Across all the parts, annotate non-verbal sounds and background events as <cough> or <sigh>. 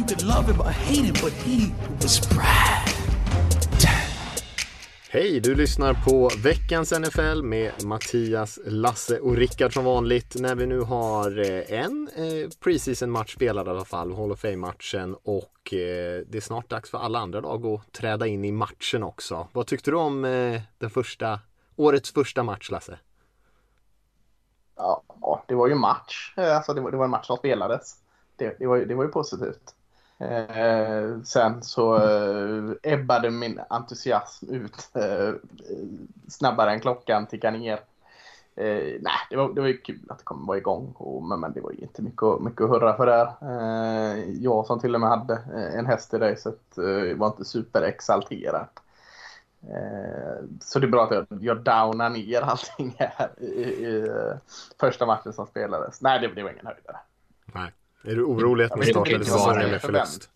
You could love him or hate him, but he was Brad. Hej, du lyssnar på veckans NFL med Mattias, Lasse och Rickard som vanligt när vi nu har eh, en eh, preseason match spelad i alla fall, Hall of Fame-matchen och eh, det är snart dags för alla andra lag att träda in i matchen också. Vad tyckte du om den första, årets första match Lasse? Ja, det var ju match, alltså det var, det var en match som spelades. Det, det, var, det var ju positivt. Eh, sen så eh, ebbade min entusiasm ut eh, snabbare än klockan tickade ner. Eh, nej, det var, det var ju kul att det kom, var igång, och, men, men det var ju inte mycket, mycket att hurra för där. Eh, jag som till och med hade eh, en häst i racet eh, var inte superexalterad. Eh, så det är bra att jag, jag downar ner allting här i, i, i första matchen som spelades. Nej, det, det var ingen höjdare. Nej. Är du orolig att ni startade säsongen med förlust?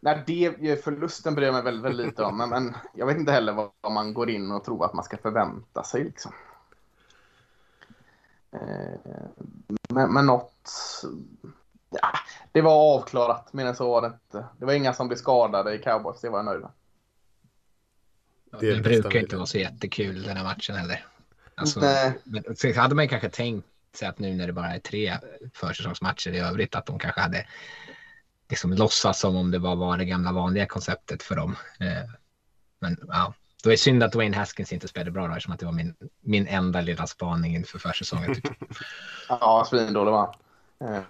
Nej, det, förlusten bryr jag mig väldigt, väldigt lite om. Men, men, jag vet inte heller vad, man går in och tror att man ska förvänta sig. Liksom. Eh, men, men något... Ja, det var avklarat, men så var det inte. Det var inga som blev skadade i cowboys, det var jag nöjd med. Det, det brukar inte vara så jättekul den här matchen heller. Alltså, men, så hade man kanske tänkt säga att nu när det bara är tre försäsongsmatcher i övrigt att de kanske hade liksom låtsas som om det var, var det gamla vanliga konceptet för dem. Eh, men ja, då är det synd att Wayne Haskins inte spelade bra då, eftersom att det var min, min enda lilla spaning inför försäsongen. Typ. <laughs> ja, svindålig var eh,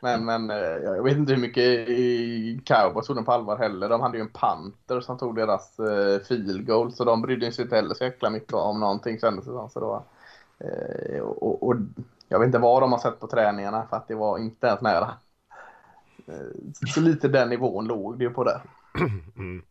Men, men eh, jag vet inte hur mycket Cowboys tog den på allvar heller. De hade ju en panter som tog deras field goal så de brydde sig inte heller så jäkla mycket om någonting kändes det som. Så då, Eh, och, och, jag vet inte vad de har sett på träningarna för att det var inte ens nära. Eh, så lite den nivån låg det ju på det. <clears throat> Mm.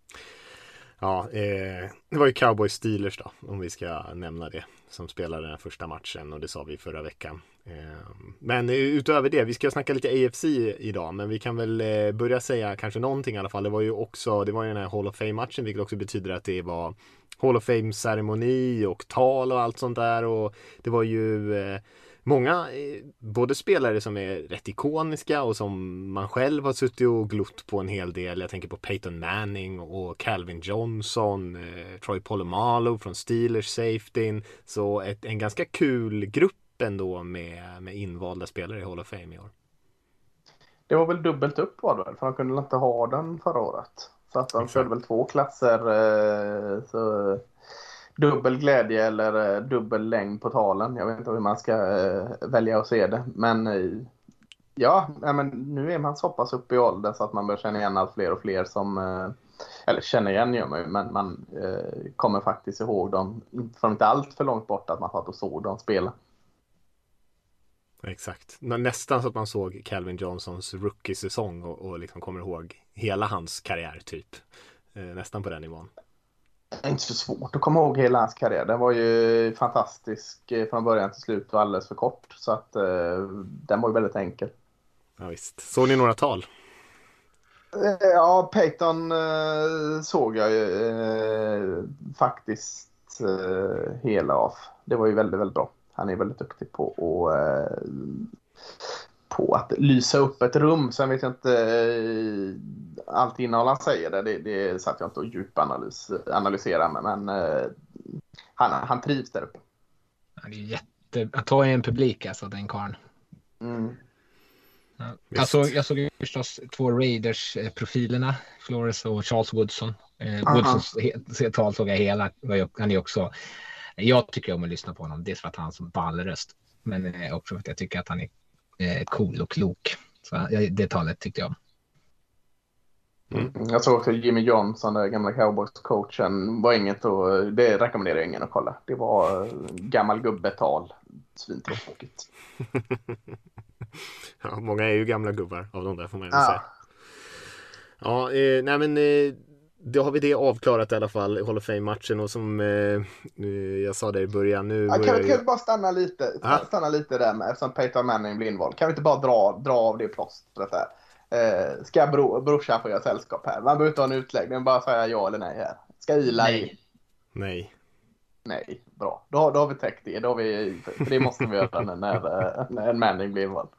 Ja, eh, det var ju Cowboy Steelers då, om vi ska nämna det, som spelade den första matchen och det sa vi förra veckan. Eh, men utöver det, vi ska snacka lite AFC idag, men vi kan väl eh, börja säga kanske någonting i alla fall. Det var ju också, det var ju den här Hall of Fame-matchen, vilket också betyder att det var Hall of Fame-ceremoni och tal och allt sånt där och det var ju eh, många, eh, både spelare som är rätt ikoniska och som man själv har suttit och glott på en hel del. Jag tänker på Peyton Manning och Calvin Johnson, eh, Troy Polamalu från Steelers Safety. Så ett, en ganska kul grupp ändå med, med invalda spelare i Hall of Fame i år. Det var väl dubbelt upp var det väl? För de kunde inte ha den förra året. De körde väl två klasser. Eh, så dubbel glädje eller eh, dubbel längd på talen. Jag vet inte hur man ska eh, välja att se det. Men ja, men nu är man så pass uppe i åldern så att man börjar känna igen allt fler och fler som eller känner igen gör man ju, men man kommer faktiskt ihåg dem från inte allt för långt bort att man satt och såg dem spela. Exakt. Nästan så att man såg Calvin Johnsons rookie-säsong och, och liksom kommer ihåg hela hans karriär typ. Eh, nästan på den nivån. Det är inte så svårt att komma ihåg hela hans karriär. Den var ju fantastisk eh, från början till slut och alldeles för kort. Så att eh, den var ju väldigt enkel. Ja, visst. Såg ni några tal? Ja, Peyton såg jag ju faktiskt hela av. Det var ju väldigt, väldigt bra. Han är väldigt duktig på att, på att lysa upp ett rum. Sen vet jag inte eh, allt innehåll han säger. Det, det, det satt jag inte och djupanalyserade. Men eh, han, han trivs där uppe. Han är jätte... Att ta en publik alltså, den karln. Mm. Ja. Jag, såg, jag såg förstås två Raiders-profilerna, Flores och Charles Woodson. Eh, Woodsons tal såg jag hela. Han är också jag tycker om att lyssna på honom. Dels för att han har en ballröst. Men eh, också för att jag tycker att han är eh, cool och klok. Så det talet tyckte jag om. Mm. Jag såg också Jimmy Johnson, den gamla cowboys-coachen, var inget och det rekommenderar jag ingen att kolla. Det var gammal gubbetal. Svintråkigt. <laughs> ja, många är ju gamla gubbar av de där får man ju ja. säga. Ja, eh, nej men eh, då har vi det avklarat i alla fall, Hall of Fame-matchen och som eh, jag sa det i början nu. Ja, kan, vi, kan vi bara stanna lite, stanna lite där med eftersom Peyton Manning blir invald. Kan vi inte bara dra, dra av det plåstret där? Eh, ska bro, brorsan få göra sällskap här? Man behöver inte ha en utläggning, bara säga ja eller nej här. Ska Ila nej. Nej. Nej, bra. Då, då har vi täckt det. Då har vi, för det måste vi göra när, när, när en Manning blir invald.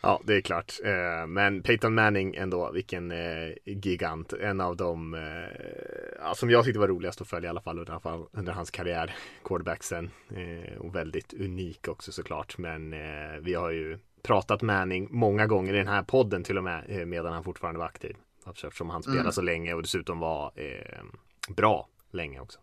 Ja, det är klart. Eh, men Peyton Manning ändå, vilken eh, gigant. En av de eh, som jag tyckte var roligast att följa i alla fall under, under hans karriär. Quarterbacksen. Och väldigt unik också såklart. Men vi har ju pratat Manning många gånger i den här podden till och med medan han fortfarande var aktiv. Eftersom han spelade mm. så länge och dessutom var bra länge också.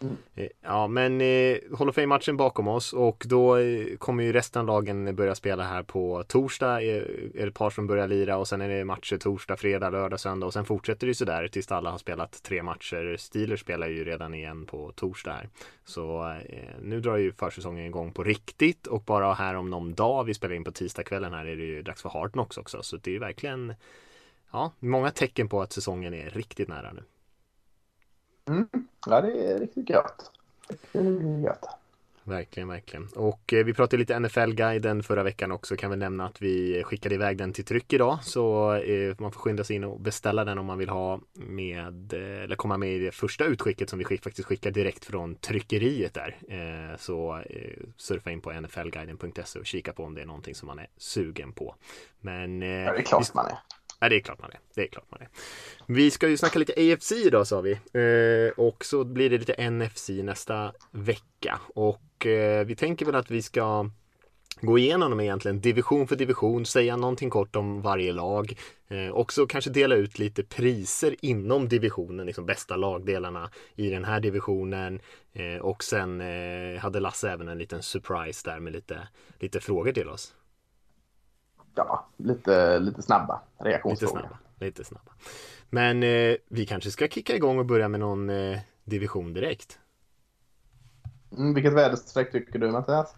Mm. Ja, men eh, Hall of Fame-matchen bakom oss och då eh, kommer ju resten av lagen börja spela här på torsdag. Eh, är det ett par som börjar lira och sen är det matcher torsdag, fredag, lördag, söndag och sen fortsätter det ju sådär tills alla har spelat tre matcher. Steelers spelar ju redan igen på torsdag här. Så eh, nu drar ju försäsongen igång på riktigt och bara här om någon dag, vi spelar in på tisdagskvällen här, är det ju dags för Hardnox också. Så det är ju verkligen, ja, många tecken på att säsongen är riktigt nära nu. Mm. Ja, det är riktigt gött. Riktigt gött. Verkligen, verkligen. Och eh, vi pratade lite NFL-guiden förra veckan också. Kan vi nämna att vi skickade iväg den till tryck idag. Så eh, man får skynda sig in och beställa den om man vill ha med eh, eller komma med i det första utskicket som vi skick, faktiskt skickar direkt från tryckeriet där. Eh, så eh, surfa in på nflguiden.se och kika på om det är någonting som man är sugen på. Men eh, ja, det är klart man är. Nej, det är klart man är. Det är klart man är. Vi ska ju snacka lite AFC idag sa vi. Eh, och så blir det lite NFC nästa vecka. Och eh, vi tänker väl att vi ska gå igenom dem egentligen division för division, säga någonting kort om varje lag. Eh, också kanske dela ut lite priser inom divisionen, liksom bästa lagdelarna i den här divisionen. Eh, och sen eh, hade Lasse även en liten surprise där med lite, lite frågor till oss ja, lite, lite snabba reaktionsfrågor. Lite snabba. Lite snabba. Men eh, vi kanske ska kicka igång och börja med någon eh, division direkt. Mm, vilket väderstreck tycker du Mattias?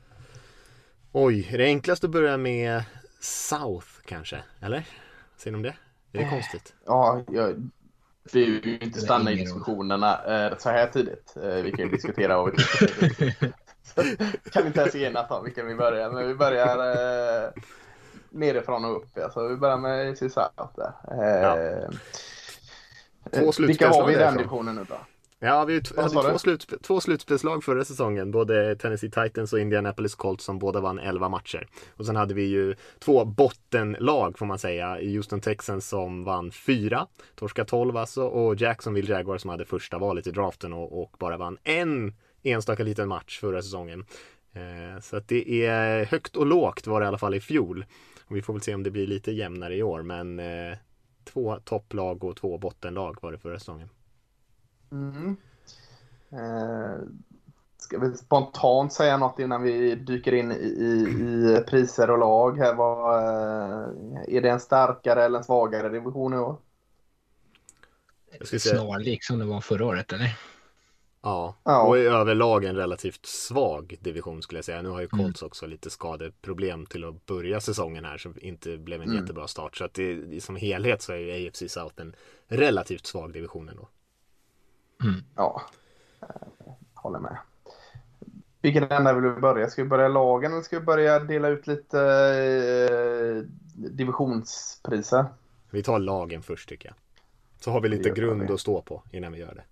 Oj, är det enklast att börja med South kanske? Eller? Säger de det? Är det konstigt? Ja, jag, vi vill ju inte stanna i diskussionerna eh, så här tidigt. Eh, vi kan ju diskutera vad vi <laughs> kan vi inte ens enas om vilken vi börjar. Men vi börjar eh, nerifrån och upp. Alltså, vi börjar med South där. Ja. Eh, två vilka har vi i den divisionen nu då? Ja, vi hade två, slut, två slutspelslag förra säsongen. Både Tennessee Titans och Indianapolis Colts som båda vann 11 matcher. Och sen hade vi ju två bottenlag får man säga. Houston Texans som vann fyra, torska 12 alltså. Och Jacksonville Jaguars som hade första valet i draften och, och bara vann en enstaka liten match förra säsongen. Eh, så att det är högt och lågt var det i alla fall i fjol. Och vi får väl se om det blir lite jämnare i år men eh, två topplag och två bottenlag var det förra säsongen. Mm. Eh, ska vi spontant säga något innan vi dyker in i, i, priser och lag här? Vad, eh, är det en starkare eller en svagare division i år? Snarlik som det var förra året eller? Ja. ja, och i överlag en relativt svag division skulle jag säga. Nu har ju mm. Colts mm. också lite skadeproblem till att börja säsongen här som inte blev en mm. jättebra start. Så att det, som helhet så är ju AFC South en relativt svag division ändå. Mm. Ja, jag eh, håller med. Vilken ända vill vi börja? Ska vi börja lagen eller ska vi börja dela ut lite eh, divisionspriser? Vi tar lagen först tycker jag. Så har vi lite grund att stå på innan vi gör det.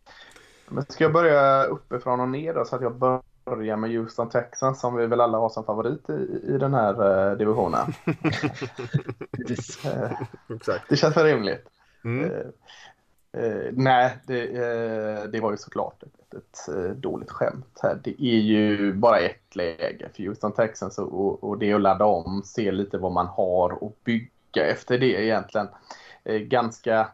Men ska jag börja uppifrån och ner då, så att jag börjar med Houston Texans som vi väl alla har som favorit i, i den här uh, divisionen. <laughs> det känns väl rimligt. Mm. Uh, uh, nej, det, det, var ju såklart ett, ett, ett dåligt skämt här. Det är ju bara ett läge för Houston Texans och, och det är att ladda om, se lite vad man har och bygga efter det egentligen. ganska Eh,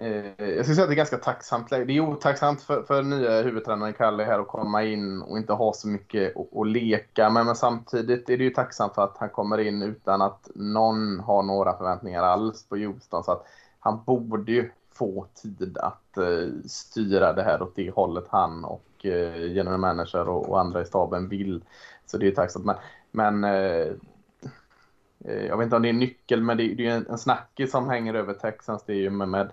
Eh, jag skulle säga att det är ganska tacksamt. Det är otacksamt för, för nya huvudtränaren Kalle här att komma in och inte ha så mycket att, att leka. med. men, samtidigt är det ju tacksamt för att han kommer in utan att någon har några förväntningar alls på Houston. Så att han borde ju få tid att uh, styra det här åt det hållet han och uh, general manager och, och andra i staben vill. Så det är ju tacksamt. Men men uh, Eh, jag vet inte om det är en nyckel, men det är, det är en, en snackis som hänger över Texans. Det är ju med, med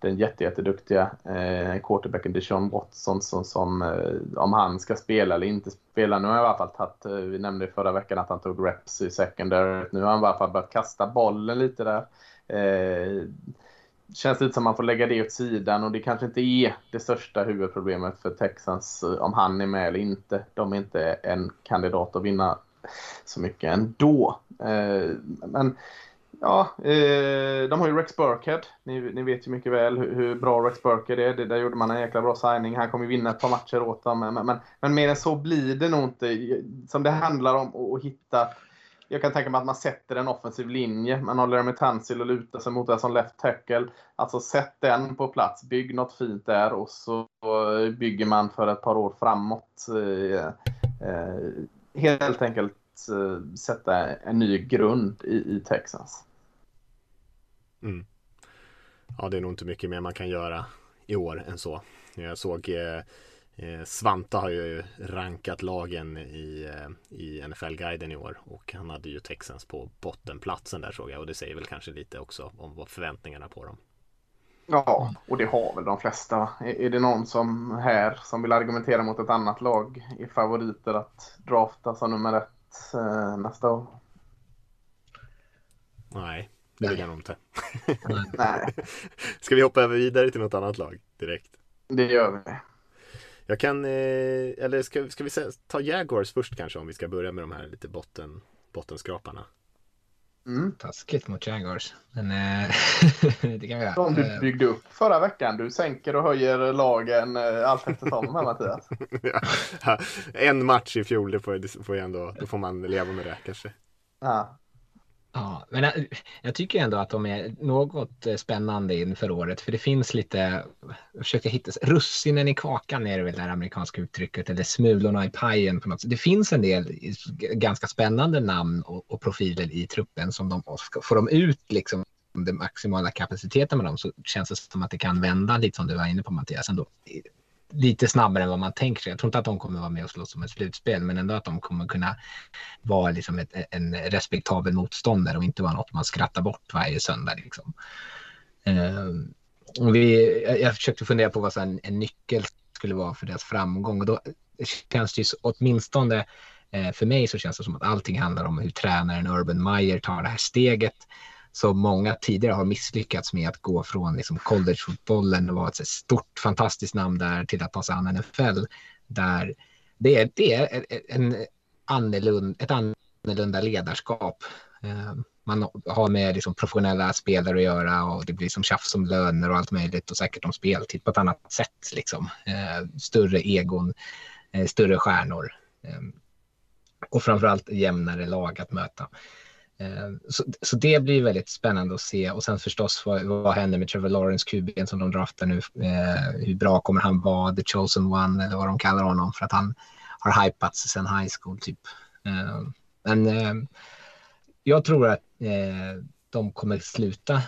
den jätteduktiga eh, quarterbacken Deshaun Watson som, som eh, om han ska spela eller inte spela. Nu har jag i alla fall tagit, eh, vi nämnde förra veckan att han tog reps i secondary. Nu har han i alla fall börjat kasta bollen lite där. Eh, känns lite som man får lägga det åt sidan och det kanske inte är det största huvudproblemet för Texans eh, om han är med eller inte. De är inte en kandidat att vinna så mycket ändå. Eh, men Ja, eh, de har ju Rex Burkhead. Ni, ni vet ju mycket väl hur, hur, bra Rex Burkhead är. Det, där gjorde man en jäkla bra signing. Han kommer ju vinna ett par matcher åt dem. Men, men, men mer än så blir det nog inte. Som det handlar om att hitta jag kan tänka mig att man sätter en offensiv linje. Man håller med Tansil och lutar sig mot det som left tackle. Alltså sätt den på plats, bygg något fint där och så bygger man för ett par år framåt. Eh, eh, Helt enkelt eh, sätta en ny grund i, i Texas. Mm. Ja, det är nog inte mycket mer man kan göra i år än så. Jag såg eh, eh Svanta har ju rankat lagen i, eh, i NFL-guiden i år och han hade ju Texans på bottenplatsen där såg jag och det säger väl kanske lite också om förväntningarna på dem. Ja, och det har väl de flesta. Är det någon som här som vill argumentera mot ett annat lag är favoriter att drafta som nummer ett eh, nästa år? Nej, det vill jag nog inte. Nej. <laughs> Ska vi hoppa över vidare till något annat lag direkt? Det gör vi. Jag kan, eh, eller ska, ska vi ta Jaguars först kanske om vi ska börja med de här lite botten, bottenskraparna. Mm. Taskigt mot Jaguars. Men äh, <laughs> det kan vi göra. De du byggde upp förra veckan. Du sänker och höjer lagen äh, allt eftersom här Mattias. <laughs> ja, en match i fjol, det får, det får ändå, då får man leva med det kanske. Ja. Ja, men jag, jag, tycker ändå att de är något eh, spännande inför året, för det finns lite, jag försöker hitta, russinen i kakan är det väl det här amerikanska uttrycket, eller smulorna i pajen på något sätt. Det finns en del ganska spännande namn och, och profiler i truppen som de, får de ut liksom den maximala kapaciteten med dem så känns det som att det kan vända lite som du var inne på Mattias ändå lite snabbare än vad man tänker sig. Jag tror inte att de kommer vara med och slåss om ett slutspel, men ändå att de kommer kunna vara liksom ett, en respektabel motståndare och inte vara något man skrattar bort varje söndag. Liksom. Uh, vi, jag försökte fundera på vad en, en nyckel skulle vara för deras framgång och då känns det ju åtminstone eh, för mig så känns det som att allting handlar om hur tränaren Urban Meyer tar det här steget som många tidigare har misslyckats med att gå från liksom collegefotbollen och vara ett stort fantastiskt namn där till att ta sig an NFL. Där det är, det är en annorlunda, ett annorlunda ledarskap. Eh, man har med liksom professionella spelare att göra och det blir som tjafs om löner och allt möjligt och säkert om speltid på ett annat sätt. Liksom. Eh, större egon, eh, större stjärnor och framförallt jämnare lag att möta. Eh, så, så, det blir väldigt spännande att se och sen förstås vad, vad händer med Trevor Lawrence, QB'n som de draftar nu. Eh, hur bra kommer han vara, the chosen one eller vad de kallar honom för att han har hypats sen high school typ. Eh, men eh, jag tror att eh, de kommer sluta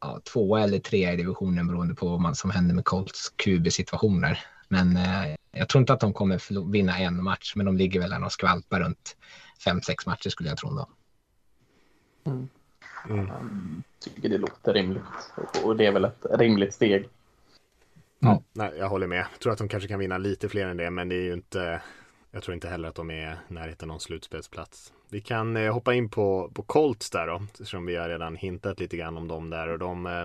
ja, två eller tre i divisionen beroende på vad som händer med Colts QB-situationer. Men eh, jag tror inte att de kommer vinna en match, men de ligger väl där och skvalpar runt fem, sex matcher skulle jag tro. Då. Mm. Mm. tycker det låter rimligt. Och det är väl ett rimligt steg. Ja, nej, jag håller med. Jag tror att de kanske kan vinna lite fler än det, men det är ju inte jag tror inte heller att de är närheten av någon slutspelsplats. Vi kan eh, hoppa in på, på Colts där då, eftersom vi har redan hintat lite grann om dem där och de eh,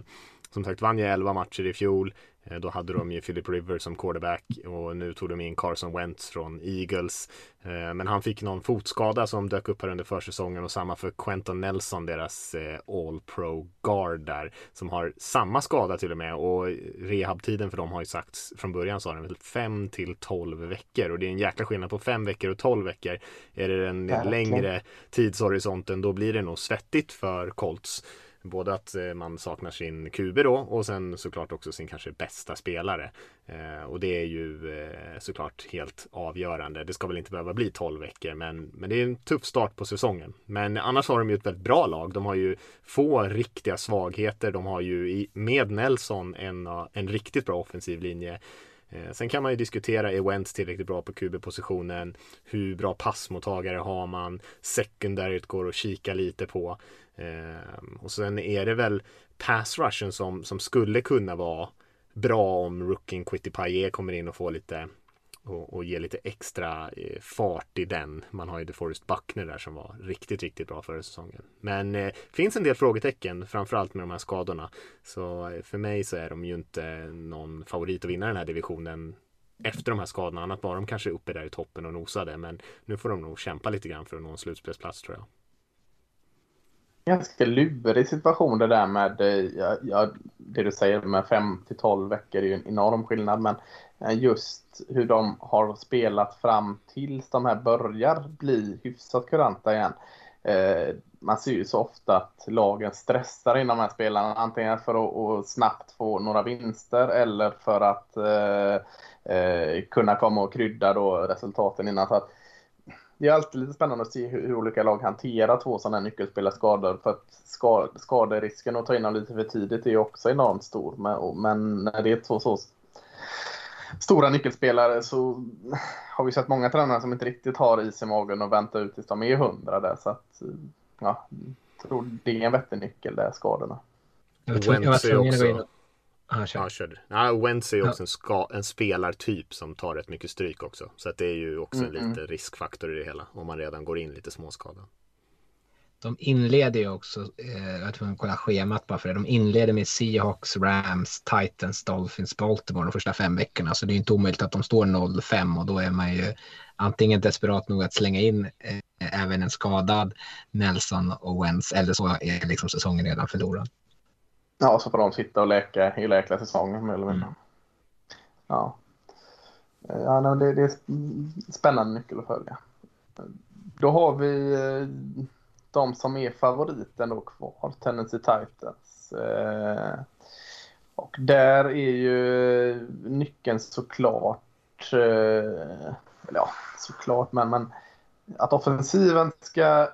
som sagt vann ju 11 matcher i fjol. Eh, då hade de ju Philip Rivers som quarterback och nu tog de in Carson Wentz från Eagles. Eh, men han fick någon fotskada som dök upp här under försäsongen och samma för Quentin Nelson, deras eh, All Pro Guard där, som har samma skada till och med och rehabtiden för dem har ju sagts från början sa den väl 5 till 12 veckor och det är en jäkla skillnad på 5 veckor och 12 veckor. Är det en längre tidshorisonten då blir det nog svettigt för Colts. Både att eh, man saknar sin QB då och sen såklart också sin kanske bästa spelare. Eh, och det är ju eh, såklart helt avgörande. Det ska väl inte behöva bli 12 veckor men, men det är en tuff start på säsongen. Men annars har de ju ett väldigt bra lag. De har ju få riktiga svagheter. De har ju med Nelson en, en riktigt bra offensiv linje. Sen kan man ju diskutera, är Wentz tillräckligt bra på QB-positionen? Hur bra passmottagare har man? Secondaryt går att kika lite på. Eh, och sen är det väl pass rushen som, som skulle kunna vara bra om rookien Quitty Paye kommer in och får lite och, och ge lite extra eh, fart i den. Man har ju DeForest Buckner där som var riktigt, riktigt bra förra säsongen. Men eh, finns en del frågetecken, framförallt med de här skadorna. Så eh, för mig så är de ju inte någon favorit att vinna den här divisionen efter de här skadorna. Annat var de kanske uppe där i toppen och nosade. Men nu får de nog kämpa lite grann för att nå en slutspelsplats tror jag ganska lurig situation det där med, eh, ja, ja, det du säger med 5 till 12 veckor är ju en enorm skillnad, men eh, just hur de har spelat fram tills de här börjar bli hyfsat kuranta igen. Eh, man ser ju så ofta att lagen stressar in de här spelarna, antingen för att, att snabbt få några vinster eller för att eh, eh, kunna komma och krydda då resultaten innan. Så att, det är alltid lite spännande att se hur, hur olika lag hanterar två sådana här nyckelspelarsskador. För att skad, skaderisken att ta in dem lite för tidigt är ju också enormt stor. Men, men när det är två så stora nyckelspelare så har vi sett många tränare som inte riktigt har is i magen och väntar ut tills de är hundra där. Så att, ja, jag tror det är en vettig nyckel, där skadorna. Jag var tvungen att gå in Ah, kör. Ja, kör. Ja, Wentz är också ja. en, ska, en spelartyp som tar rätt mycket stryk också. Så att det är ju också mm, en lite riskfaktor i det hela. Om man redan går in lite småskadad. De inleder ju också, eh, jag tror att kolla schemat bara för det. De inleder med Seahawks, Rams, Titans, Dolphins, Baltimore de första fem veckorna. Så det är inte omöjligt att de står 0-5 och då är man ju antingen desperat nog att slänga in eh, även en skadad Nelson och Wentz eller så är liksom säsongen redan förlorad. Ja, så får de sitta och leka hela jäkla säsongen mer eller mindre. Mm. Ja. Ja, det, det är spännande nyckel att följa. Då har vi eh, de som är favoriten då kvar, Tennessee Titans. Eh, och där är ju nyckeln såklart, eh, ja såklart, men, men att offensiven ska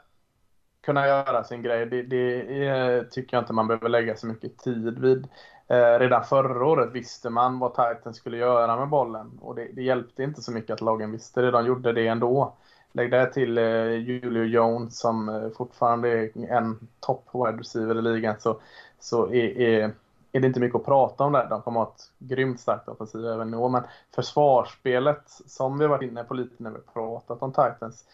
kunna göra sin grej. Det, det tycker jag inte man behöver lägga så mycket tid vid. Eh, redan förra året visste man vad Titans skulle göra med bollen och det, det, hjälpte inte så mycket att lagen visste det. De gjorde det ändå. Lägg det till eh, Julio Jones som eh, fortfarande är en topp wide receiver i ligan så, så är, är, är, det inte mycket att prata om där. De kommer att ha ett grymt starkt offensiv även nu. Men försvarsspelet som vi varit inne på lite när vi pratat om Titans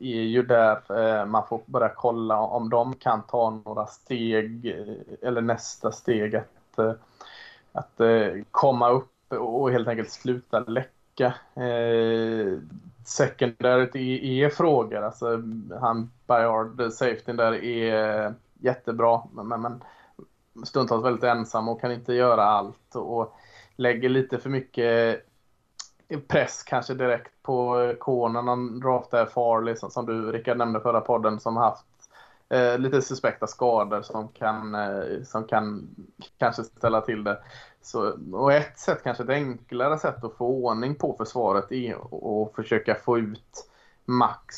är ju där eh, man får börja kolla om de kan ta några steg eh, eller nästa steg att, eh, att komma upp och helt enkelt sluta läcka. Secondaryt är, är frågor. Alltså, han Bayard, safetyn där, är jättebra. Men, men stundtals väldigt ensam och kan inte göra allt. Och lägger lite för mycket press kanske direkt på eh, Konen. Han draftade Farley som, som du Rickard nämnde förra podden som haft eh, lite suspekta skador som kan, eh, som kan kanske ställa till det. Så, och ett sätt, kanske ett enklare sätt att få ordning på försvaret är att försöka få ut max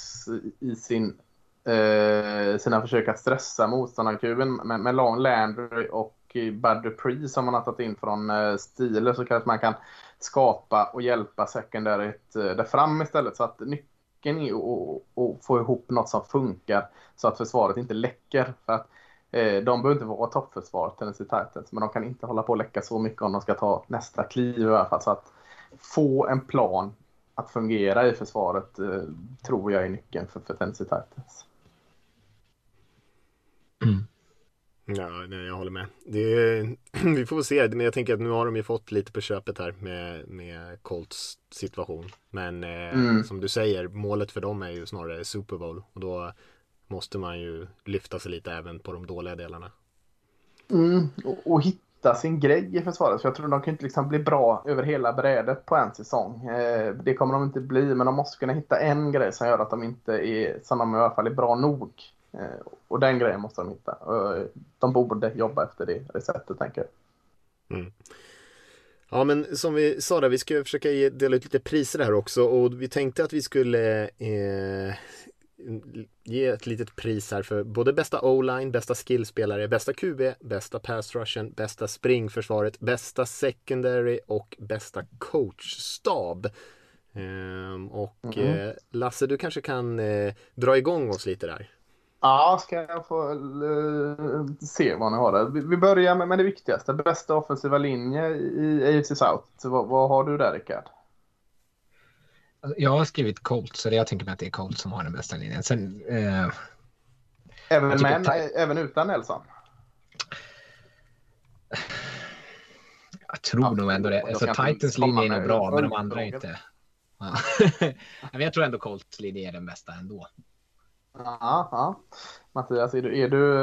i sin, eh, sina försök att stressa motståndarkuben med, med Long Landry och Bud Dupree som man har tagit in från eh, Steelers så kanske man kan skapa och hjälpa secondaryt eh, där fram istället. Så att nyckeln är att få ihop något som funkar så att försvaret inte läcker. För att eh, de behöver inte vara toppförsvar, Tennessee Titans, men de kan inte hålla på att läcka så mycket om de ska ta nästa kliv i alla fall. Så att få en plan att fungera i försvaret eh, tror jag är nyckeln för, för Tennessee Titans. Mm. Ja, nej, jag håller med. Det, <clears throat> vi får se, men jag tänker att nu har de ju fått lite på köpet här med, med Colts situation. Men eh, mm. som du säger, målet för dem är ju snarare Super Bowl och då måste man ju lyfta sig lite även på de dåliga delarna. Mm, och, och, hitta sin grej i försvaret. För jag tror de kan inte liksom bli bra över hela brädet på en säsong. Eh, det kommer de inte bli, men de måste kunna hitta en grej som gör att de inte är, som de i alla fall är bra nog. Eh, och den grejen måste de hitta. Eh, de borde jobba efter det receptet tänker jag. Mm. Ja men som vi sa där, vi ska försöka dela ut lite priser här också och vi tänkte att vi skulle eh, ge ett litet pris här för både bästa o-line, bästa skillspelare, bästa QB, bästa pass rushen, bästa springförsvaret, bästa secondary och bästa coachstab. Ehm, och mm. eh, Lasse, du kanske kan eh, dra igång oss lite där. Ja, ska jag få uh, se vad ni har där. Vi, vi börjar med, med det viktigaste. Bästa offensiva linje i AFC South. Vad, vad har du där, Rickard? Alltså, jag har skrivit Colts, så jag tänker mig att det är Colts som har den bästa linjen. Sen, eh, även, med, även utan Nelson? Jag tror ja, nog ändå det. Alltså, Titans linje är nog bra, men de andra är inte. Ja. <laughs> jag tror ändå Colts linje är den bästa ändå. Ja, ja. Mattias, är du, är du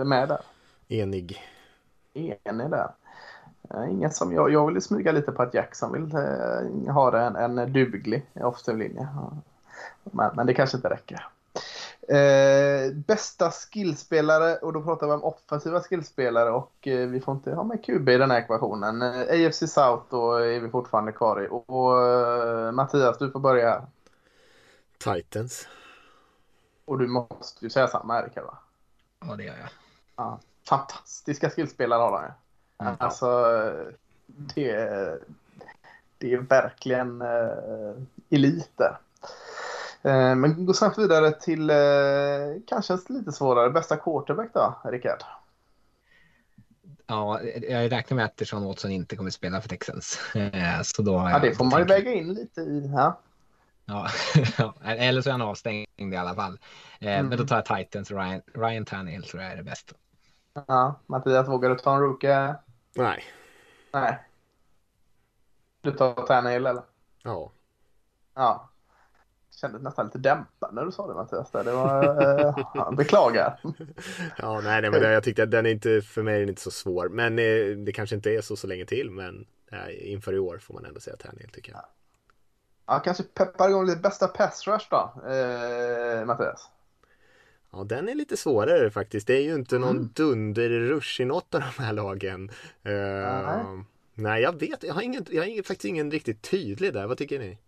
eh, med där? Enig. Enig där. Inget som jag, jag vill smyga lite på att Jackson vill eh, ha en, en duglig offensiv linje. Men, men det kanske inte räcker. Eh, bästa skillspelare och då pratar vi om offensiva skillspelare och eh, vi får inte ha med QB i den här ekvationen. Eh, AFC South då är vi fortfarande kvar i. Och, och eh, Mattias, du får börja här. Titans. Och du måste ju säga samma Erika va? Ja det gör jag. Ja, fantastiska skillspelare har han ju. Mm. Alltså, det, det är verkligen uh, eliter. Uh, men gå snabbt vidare till uh, kanske lite svårare. Bästa quarterback då, Rickard? Ja, jag räknar med att Deshaun Watson inte kommer spela för Texans. Så då ja, det får man ju väga in lite i. Ja. <laughs> Ja, eller så är han avstängd i alla fall. Mm. Men då tar jag Titans och Ryan, Ryan Tannehill tror jag är det bästa. Ja, Mattias, vågar du ta en rookie? Nej. Nej. Du tar Tannehill eller? Ja. Ja. Kändes nästan lite dämpad när du sa det Mattias. Det var, <laughs> äh, beklagar. ja, nej, nej, men jag tyckte att den är inte, för mig är den inte så svår. Men eh, det kanske inte är så så länge till. Men eh, inför i år får man ändå säga Tannehill tycker jag. Ja. Ja, kanske peppar igång lite bästa pass rush då, eh, Mattias. Ja, den är lite svårare faktiskt. Det är ju inte någon mm. dunderrush i något av de här lagen. Uh, nej. jag vet. Jag har, ingen, jag har faktiskt ingen riktigt tydlig där. Vad tycker ni?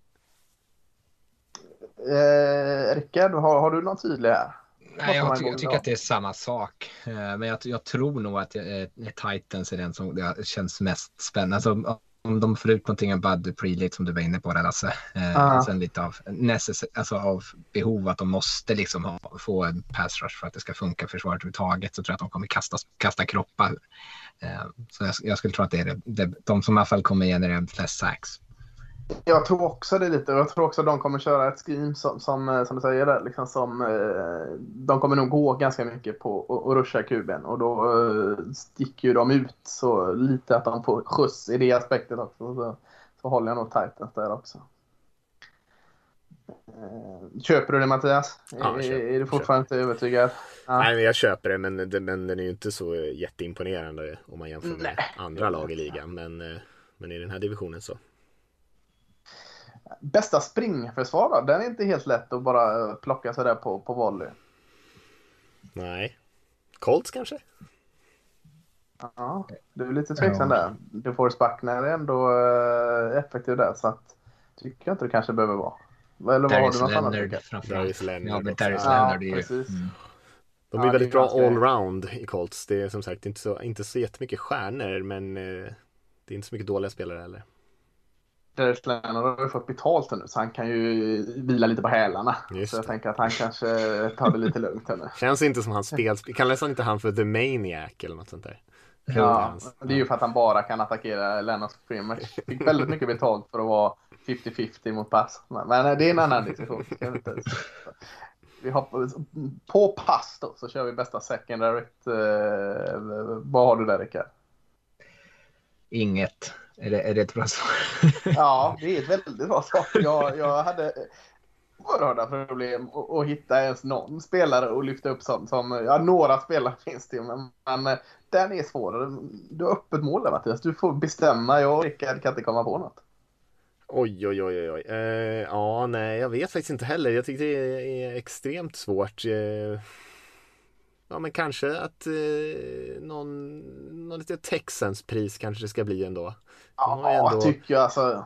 Eh, Rickard, har, har du någon tydlig här? Nej, jag, ty jag tycker att det är samma sak. Eh, men jag, jag, tror nog att jag, Titans är den som känns mest spännande. Alltså, om de får ut någonting av Bud Dupree, som du var inne på där Lasse. Eh, sen lite av, necess- alltså av behov att de måste liksom ha, få en pass rush för att det ska funka försvaret överhuvudtaget så tror jag att de kommer kasta, kasta kroppar. Eh, så jag, jag, skulle tro att det är det, det, de som i alla fall kommer generera flest sacks. Jag tror också det lite. Jag tror också att de kommer köra ett scheme som, som, eh, som du säger där. Liksom som, eh, de kommer nog gå ganska mycket på att ruscha kuben och då eh, sticker ju de ut så lite att de får skjuts i det aspektet också. Så, så håller jag nog Titans där också. Köper du det Mattias? Ja, är, är, du fortfarande inte övertygad? Ja. Nej, men jag köper det, men, men den är ju inte så jätteimponerande om man jämför med Nej. andra lag i ligan. Men, men i den här divisionen så Bästa springförsvar då? Den är inte helt lätt att bara plocka sådär på, på volley. Nej. Colts kanske? Ja, du är lite tveksam ja. där. DeForest Buckner är ändå äh, effektiv där så att tycker jag inte det kanske behöver vara. Eller vad har du något annat? Darius Leonard. Ja, men Darius Leonard är ju... Precis. Mm. De är ja, väldigt är bra ganska... allround i Colts. Det är som sagt inte så, inte så jättemycket stjärnor men eh, det är inte så mycket dåliga spelare heller. Leonard har ju fått betalt nu så han kan ju vila lite på hälarna. Så jag tänker att han kanske tar det lite lugnt här nu. <laughs> Känns inte som hans spelspel. Kallas inte han för The Maniac eller något sånt där? Ja, det är ju för att han bara kan attackera Lennart Scrimmage. Fick väldigt mycket betalt för att vara 50-50 mot pass. Men det är en annan diskussion. Vi har, på pass då så kör vi bästa secondary. Eh, vad har du där Rickard? Inget. Är det, är det ett bra svar? <laughs> ja, det är ett väldigt bra svar. Jag, jag hade oerhörda problem att hitta ens någon spelare och lyfta upp sånt som, ja några spelare finns det men, men den är svårare. Du har öppet mål där Mattias, du får bestämma. Jag och Rickard kan inte komma på något. Oj, oj, oj, oj. Eh, ja, nej, jag vet faktiskt inte heller. Jag tycker det är extremt svårt. Eh, ja men kanske att eh, någon, någon lite Texans pris kanske det ska bli ändå. Ja, ändå, tycker jag alltså.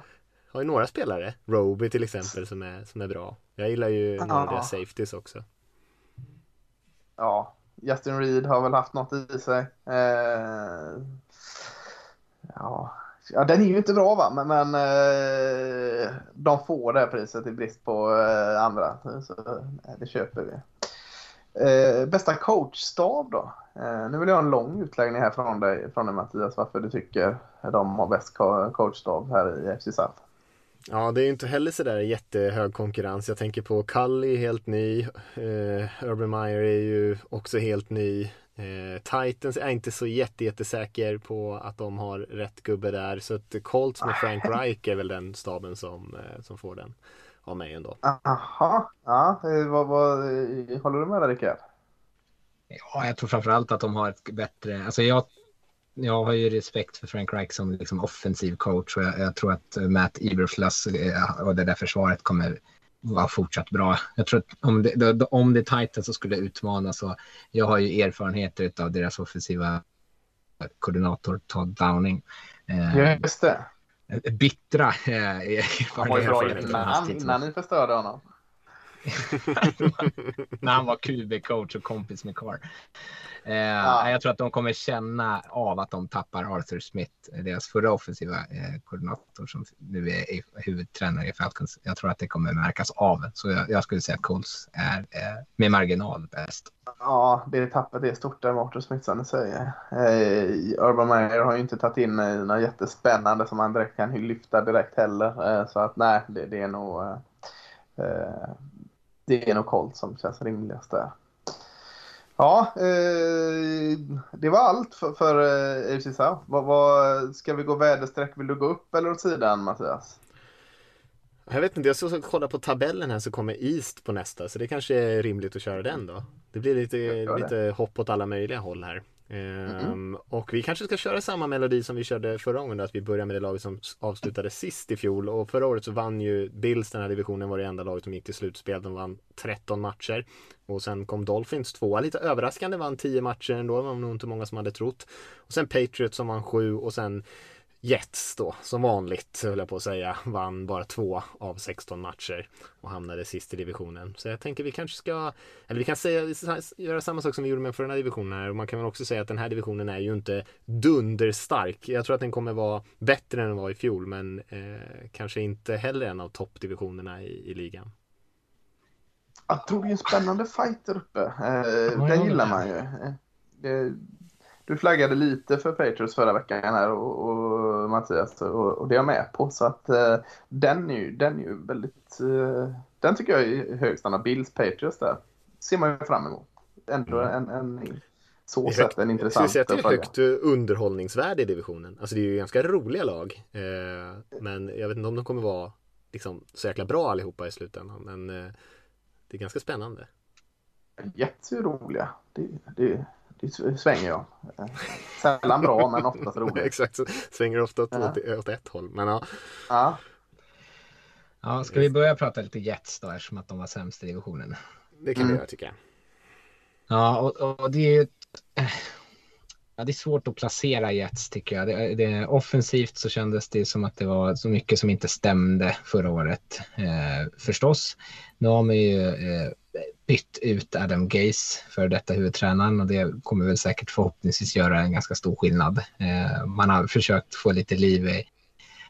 Har ju några spelare, Roby till exempel som är, som är bra. Jag gillar ju några av deras safeties också. Ja, Justin Reed har väl haft något i sig. Eh, ja. ja, den är ju inte bra va, men, men eh, de får det priset i brist på eh, andra. Så eh, det köper vi. Eh, bästa coachstab då? Eh, nu vill jag ha en lång utläggning här från dig, från dig Mattias, varför du tycker de har bäst coachstab här i FC South. Ja, det är inte heller sådär jättehög konkurrens. Jag tänker på Cully, helt ny. Eh, Urban Meyer är ju också helt ny. Eh, Titans är inte så jätte, jättesäker på att de har rätt gubbe där. Så att Colts med <laughs> Frank Reich är väl den staben som, eh, som får den av mig ändå. Jaha, ja, eh, vad, vad, eh, håller du med där Rickard? Ja, jag tror framförallt att de har ett bättre, alltså jag jag har ju respekt för Frank Reich som liksom offensiv coach och jag, jag tror att Matt Eberfluss eh, och det där försvaret kommer vara fortsatt bra. Jag tror att om det, om det är Titans så skulle utmana så jag har ju erfarenheter av deras offensiva koordinator Todd Downing. Just det. Bittra eh, Han var ju bra innan, innan ni förstörde honom. <laughs> När han var QB-coach och kompis med Carr. Eh, ja. Jag tror att de kommer känna av att de tappar Arthur Smith, deras förra offensiva eh, koordinator som nu är huvudtränare i Falcons. Jag tror att det kommer märkas av. Så jag, jag skulle säga att Colts är eh, med marginal bäst. Ja, det tappet är stort där Arthur Smith som du säger. Eh, Urban Meyer har ju inte tagit in eh, något jättespännande som han direkt kan lyfta direkt heller. Eh, så att nej, det, det är nog eh, eh, det är nog Colts som känns rimligast där. Ja, eh, det var allt för, för eh, AFC South. Vad, vad, ska vi gå väderstreck? Vill du gå upp eller åt sidan Mattias? Jag vet inte, jag ska kolla på tabellen här så kommer East på nästa så det kanske är rimligt att köra den då. Det blir lite, lite hopp åt alla möjliga håll här. Mm um, och vi kanske ska köra samma melodi som vi körde förra gången, att vi börjar med det laget som avslutade sist i fjol. Och förra året så vann ju Bills den här divisionen, var det enda laget som gick till slutspel. De vann 13 matcher. Och sen kom Dolphins tvåa, lite överraskande, vann 10 matcher ändå. Det var nog inte många som hade trott. Och sen Patriots som vann 7 och sen Jets då, som vanligt höll jag på att säga, vann bara två av 16 matcher och hamnade sist i divisionen. Så jag tänker vi kanske ska, eller vi kan säga, göra samma sak som vi gjorde med förra divisionen här och man kan väl också säga att den här divisionen är ju inte dunderstark. Jag tror att den kommer vara bättre än den var i fjol men eh, kanske inte heller en av toppdivisionerna i, i ligan. Jag tror det är en spännande fight där uppe. Eh, den gillar man ju. Eh, det, du flaggade lite för Patriots förra veckan här och, och Mattias och, och det är jag med på. Så att uh, den är ju, den är ju väldigt, uh, den tycker jag är hög standard. Bills Patriots där ser man ju fram emot. Ändå mm. en, en så sett en intressant säga att det är högt underhållningsvärde i divisionen. Alltså det är ju ganska roliga lag. Eh, men jag vet inte om de kommer vara liksom, så jäkla bra allihopa i slutändan. Men eh, det är ganska spännande. Jätteroliga. Det, det, det svänger jag. Sällan bra men oftast roligt. <laughs> Exakt, svänger ofta åt, ja. åt ett håll. Men ja. ja. Ja, ska vi börja prata lite Jets då eftersom att de var sämst i divisionen? Det kan mm. vi göra tycker jag. Ja, och, och det är ju Ja, det är svårt att placera Jets tycker jag. Det, det, offensivt så kändes det som att det var så mycket som inte stämde förra året eh, förstås. Nu har man ju eh, bytt ut Adam Gaze för detta huvudtränaren och det kommer väl säkert förhoppningsvis göra en ganska stor skillnad. Eh, man har försökt få lite liv i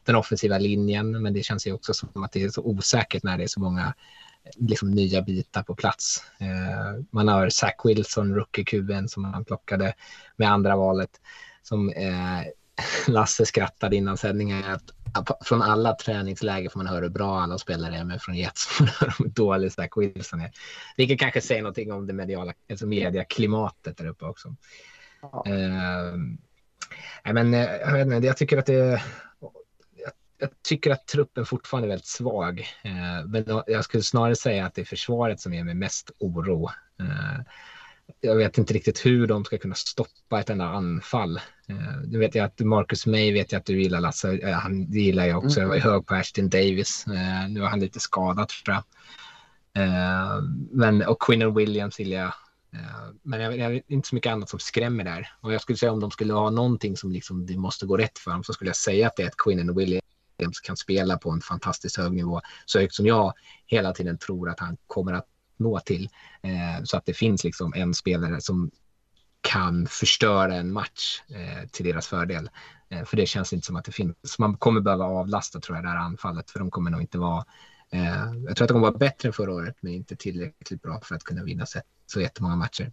den offensiva linjen men det känns ju också som att det är så osäkert när det är så många liksom, nya bitar på plats. Eh, man har Zach Wilson, rookie-kuben som man plockade med andra valet som eh, <laughs> Lasse skrattade innan sändningen att från alla träningsläger får man höra hur bra alla spelare är, men från Jets får man <laughs> höra hur dålig Zach Wilson är. Vilket kanske säger någonting om det mediala, alltså mediaklimatet där uppe också. Ja. Uh, men, eh, jag, vet inte, jag tycker att det jag tycker att truppen fortfarande är väldigt svag. Uh, men jag skulle snarare säga att det är försvaret som ger mig mest oro. Uh, jag vet inte riktigt hur de ska kunna stoppa ett enda anfall. Du eh, vet jag att Marcus May vet jag att du gillar Lasse. Eh, han gillar jag också. Jag var hög på Ashton Davis. Eh, nu är han lite skadad tror jag. Men, och Quinn Williams gillar jag. Men jag, jag inte så mycket annat som skrämmer där. Och jag skulle säga om de skulle ha någonting som liksom det måste gå rätt för dem så skulle jag säga att det är ett Quinn Williams Williams kan spela på en fantastiskt hög nivå, så högt som jag hela tiden tror att han kommer att nå till. Eh, så att det finns liksom en spelare som kan förstöra en match eh, till deras fördel. Eh, för det känns inte som att det finns. Så man kommer behöva avlasta tror jag det här anfallet för de kommer nog inte vara eh, jag tror att de kommer vara bättre än förra året men inte tillräckligt bra för att kunna vinna så, så jättemånga matcher.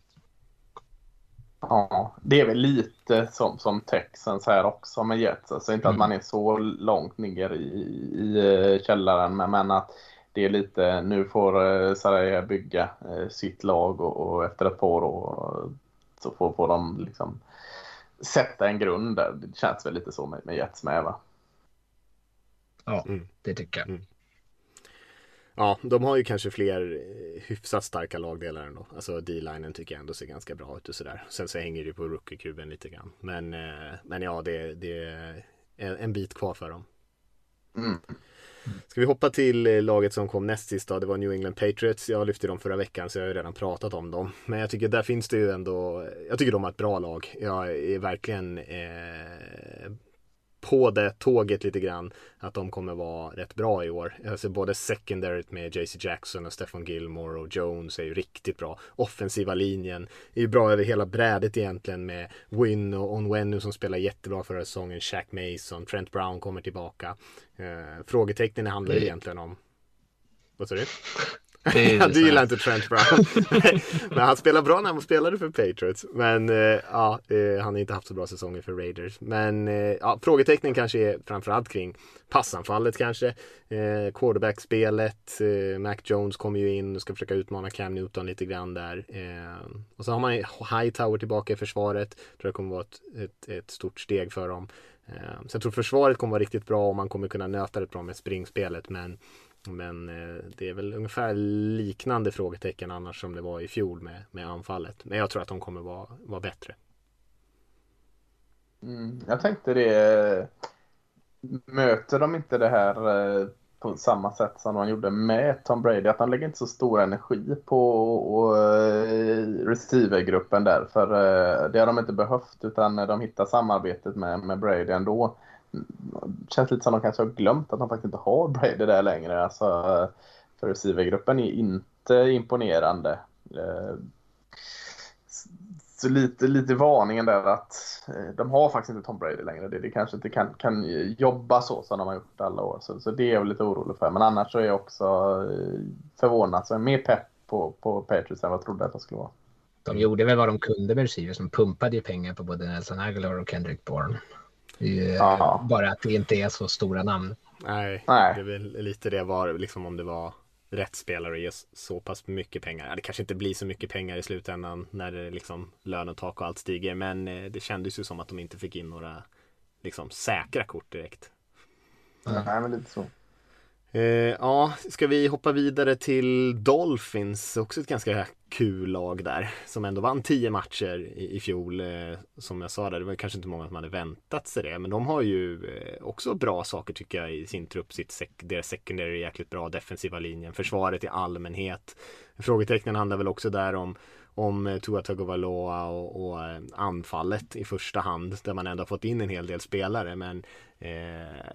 Ja, det är väl lite som, som Texans här också med Jets. Alltså inte mm. att man är så långt ner i, i eh, källaren men, men att det är lite, nu får eh, Saraya bygga eh, sitt lag och, och, efter ett par år så får, får de liksom sätta en grund där. Det känns väl lite så med, med Jets med va? Ja, mm. det tycker jag. Mm. Ja, de har ju kanske fler eh, hyfsat starka lagdelar ändå. Alltså D-linen tycker jag ändå ser ganska bra ut och sådär. Sen så hänger det ju på rookie-kuben lite grann. Men, eh, men ja, det, det är en bit kvar för dem. Mm. Ska vi hoppa till eh, laget som kom näst sist då? Det var New England Patriots. Jag lyfte dem förra veckan så jag har ju redan pratat om dem. Men jag tycker där finns det ju ändå, jag tycker de har ett bra lag. Jag är verkligen eh, på det tåget lite grann att de kommer vara rätt bra i år. Alltså både secondaryt med JC Jackson och Stefan Gilmore och Jones är ju riktigt bra. Offensiva linjen är ju bra över hela brädet egentligen med Win och Onwenu som spelar jättebra förra säsongen. Shaq Mason, Trent Brown kommer tillbaka. Eh, frågetecknen handlar ju egentligen om vad sa du? <laughs> du gillar inte Trent Brown. <laughs> men han spelar bra när han spelade för Patriots. Men eh, ja, eh, han har inte haft så bra säsonger för Raiders. Men eh, ja, frågetecknen kanske är framförallt kring passanfallet kanske. Eh, quarterbackspelet. Eh, Mac Jones kommer ju in och ska försöka utmana Cam Newton lite grann där. Eh, och så har man Hightower tillbaka i försvaret. Tror jag kommer vara ett, ett, ett stort steg för dem. Eh, så jag tror försvaret kommer vara riktigt bra och man kommer kunna nöta det bra med springspelet. Men men eh, det är väl ungefär liknande frågetecken annars som det var i fjol med, med anfallet. Men jag tror att de kommer vara, vara bättre. Mm, jag tänkte det. Eh, möter de inte det här eh, på samma sätt som de gjorde med Tom Brady? Att de lägger inte så stor energi på eh, receivergruppen där. För det har de inte behövt utan de hittar samarbetet med, med Brady ändå känns lite som de kanske har glömt att de faktiskt inte har Brady där längre. Alltså, för receivergruppen är inte imponerande. Eh, så lite, lite varningen där att eh, de har faktiskt inte Tom Brady längre. Det, det kanske inte kan, kan jobba så som de har gjort alla år. Så, så det är jag lite orolig för. Men annars så är jag också eh, förvånad. Så jag är mer pepp på, på Patriots än vad jag trodde att de skulle vara. De gjorde väl vad de kunde med receivers. De pumpade ju pengar på både Nelson Aguilar och Kendrick Bourne. Ja. Bara att det inte är så stora namn. Nej, Nej, det är väl lite det var liksom om det var rätt spelare och ger så pass mycket pengar. Det kanske inte blir så mycket pengar i slutändan när det liksom lönetak och allt stiger. Men eh, det kändes ju som att de inte fick in några liksom säkra kort direkt. Nej, men lite så. Eh, ja, ska vi hoppa vidare till Dolphins, också ett ganska kul lag där, som ändå vann 10 matcher i, i fjol. Eh, som jag sa där, det var kanske inte många som hade väntat sig det, men de har ju eh, också bra saker tycker jag i sin trupp. Sitt sek deras secondary är jäkligt bra, defensiva linjen, försvaret i allmänhet. Frågetecknen handlar väl också där om om eh, Tua Tagovailoa och, och eh, anfallet i första hand där man ändå fått in en hel del spelare men eh,